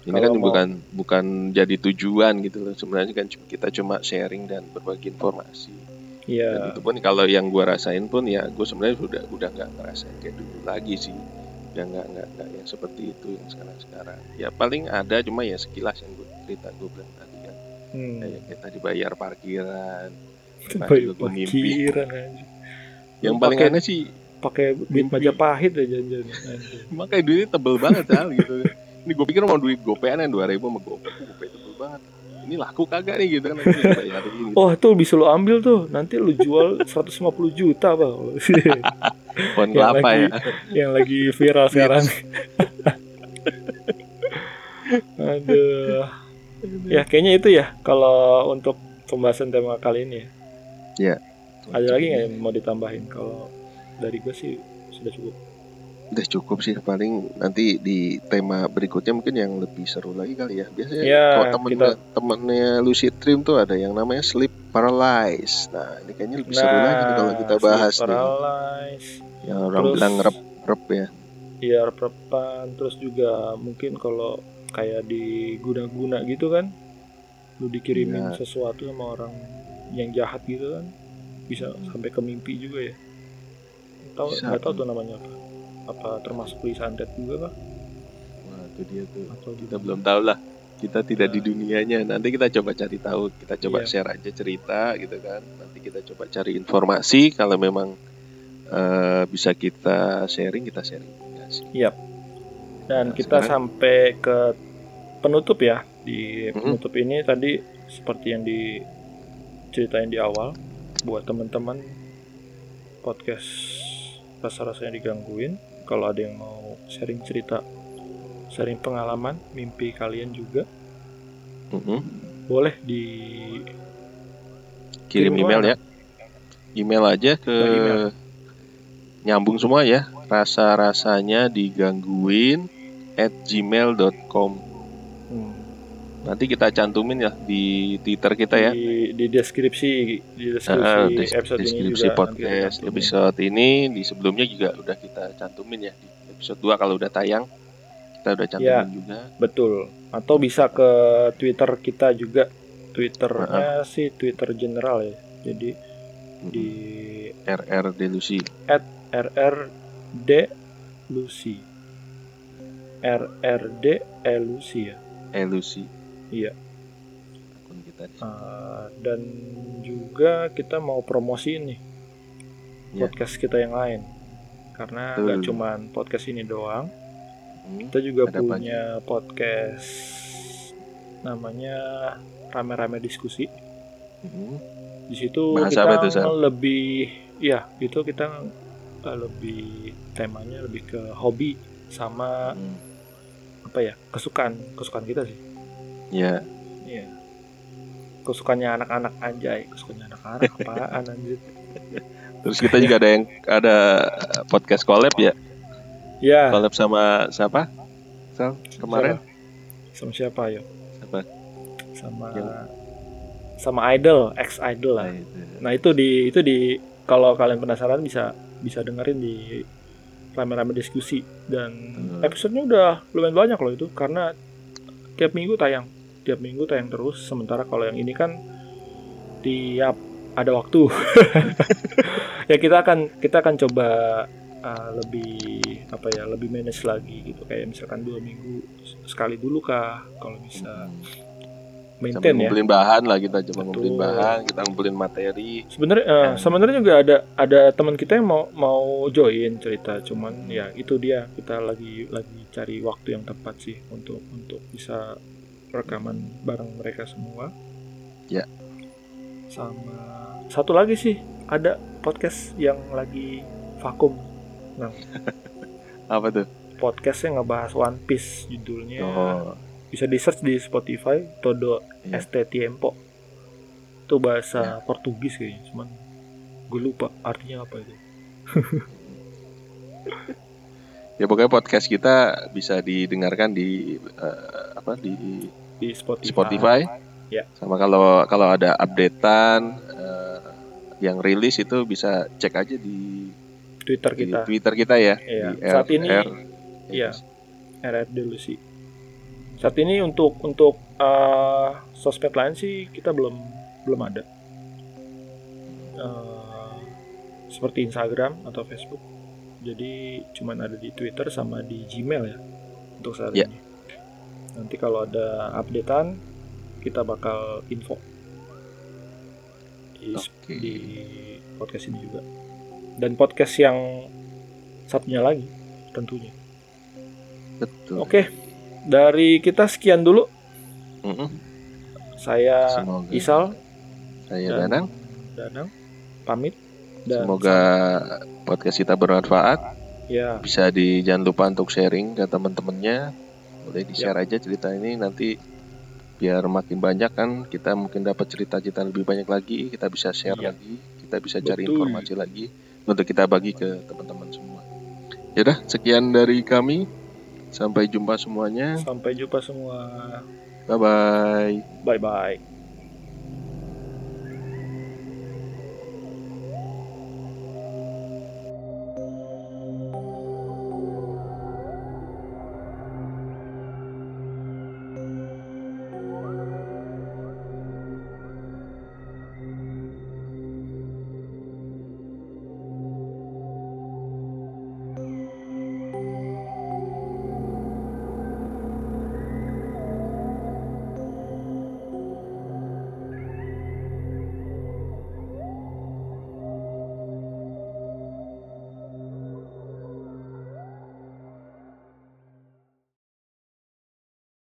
Ini Kalau kan mau- bukan bukan jadi tujuan gitu loh. Sebenarnya kan kita cuma sharing dan berbagi informasi. Dan ya itu pun kalau yang gua rasain pun ya gue sebenarnya udah udah nggak ngerasain kayak dulu lagi sih. Udah nggak nggak nggak yang seperti itu yang sekarang sekarang ya paling ada cuma ya sekilas yang gue cerita gue bilang tadi kan. Hmm. kayak kita dibayar parkiran juga gua mimpi. yang paling aneh sih pakai duit. Majapahit ya janjian. Makanya duitnya tebel banget hal gitu. Ini gue pikir mau duit gopean yang dua ribu sama gope gope tebel banget. Ini laku kagak nih gitu kan gitu. Oh tuh bisa lu ambil tuh. Nanti lu jual 150 juta bang. Pohon yang kelapa ya. yang lagi viral sekarang. Aduh. Ya kayaknya itu ya kalau untuk pembahasan tema kali ini ya. Ya. ada lagi nggak yang mau ditambahin? Kalau dari gue sih sudah cukup. Udah cukup sih paling nanti di tema berikutnya mungkin yang lebih seru lagi kali ya. Biasanya Ya, kalau temennya kita- temennya lucid dream tuh ada yang namanya sleep paralysis nah ini kayaknya lebih seru lagi nih kalau kita sleep bahas nih. Yang orang Terus- bilang rep rep ya. Ya rep-repan. Terus juga mungkin kalau kayak di guna-guna gitu kan lu dikirimin Iya. sesuatu sama orang yang jahat gitu kan bisa sampai ke mimpi juga ya tahu nggak tahu tuh namanya apa. Apa termasuk tulis santet juga kah? Wah itu dia tuh. Atau kita belum tahu lah. Kita tidak di Nah. dunianya. Nanti kita coba cari tahu. Kita coba Iya. share aja cerita gitu kan. Nanti kita coba cari informasi. Kalau memang eh, bisa kita sharing kita sharing. Ya sih. dan Nah, kita sekarang- sampai ke penutup ya. Di Mhm. penutup ini tadi seperti yang diceritain di awal buat teman-teman podcast rasa-rasanya digangguin. Kalau ada yang mau sharing cerita sharing pengalaman mimpi kalian juga Mhm. boleh di kirim email ya. Email aja ke email. nyambung semua ya. Rasa rasanya digangguin at gmail.com hmm, nanti kita cantumin ya di twitter kita ya di, di deskripsi di deskripsi Eh, des- episode ini deskripsi nanti podcast episode ini di sebelumnya juga udah kita cantumin ya di episode 2 kalau udah tayang kita udah cantumin Ya. juga Betul. Atau bisa ke Twitter kita juga. Twitternya sih Twitter general ya. Jadi di RR Delusi RRD Lucy. RRD Elusi ya. Elusi Iya. akun kita di. Uh, dan juga kita mau promosi nih Ya. podcast kita yang lain. Karena Betul. nggak cuman podcast ini doang, Hmm, kita juga Ada punya podcast namanya rame-rame diskusi. hmm. di situ Bahas kita itu, lebih ya itu kita uh, lebih temanya lebih ke hobi sama Hmm. apa ya kesukaan kesukaan kita sih ya iya. Kesukaannya anak-anak anjay. Kesukaannya anak-anak apaan anjir? Terus kita juga ada yang ada podcast collab ya? Ya collab sama siapa? Sal kemarin? Sama siapa yo Siapa? sama Yang- sama idol ex idol lah. Nah, itu. nah itu di itu di kalau kalian penasaran bisa bisa dengerin di rame-rame diskusi. Dan Hmm. episodenya udah lumayan banyak loh itu karena tiap minggu tayang. Tiap minggu tayang terus sementara kalau yang ini kan tiap ada waktu. Ya kita akan kita akan coba uh, lebih apa ya lebih manage lagi gitu. Kayak misalkan dua minggu sekali dulu kah kalau bisa Maintain ya ngumpulin bahan lah kita Betul. ngumpulin bahan, kita ngumpulin materi. sebenarnya eh, sebenarnya juga ada ada teman kita yang mau mau join cerita cuman ya itu dia kita lagi lagi cari waktu yang tepat sih untuk untuk bisa rekaman bareng mereka semua Ya. sama satu lagi sih ada podcast yang lagi vakum Apa tuh? podcastnya ngebahas One Piece judulnya Oh, bisa di search di Spotify Todo Iya. ST Tiempo itu bahasa Portugis kayaknya cuman gue lupa artinya apa itu ya pokoknya podcast kita bisa didengarkan di eh, apa di di Spotify, Spotify. Ya. Sama kalau kalau ada updatean eh, yang rilis itu bisa cek aja di, Twitter di kita Twitter kita ya. Iya. Di Saat ini- RR. iya. RR Delusi saat ini untuk untuk eh, sosmed lain sih kita belum belum ada. Eh, seperti Instagram atau Facebook. Jadi cuman ada di Twitter sama di Gmail ya untuk saat ini. Nanti kalau ada updatean kita bakal info. Di, Oke. di podcast ini juga. Dan podcast yang satunya lagi tentunya. Betul. Oke, dari kita sekian dulu. Mm-mm. Saya Semoga Isal saya dan Danang. Danang pamit dan Semoga podcast kita bermanfaat. ya Bisa di jangan lupa untuk sharing ke teman-temannya. Boleh di share aja cerita ini nanti biar makin banyak kan kita mungkin dapat cerita-cerita lebih banyak lagi kita bisa share Iya. lagi kita bisa cari Betul. informasi lagi untuk kita bagi ke teman-teman semua Yaudah sekian dari kami sampai jumpa semuanya sampai jumpa semua. bye bye Bye bye.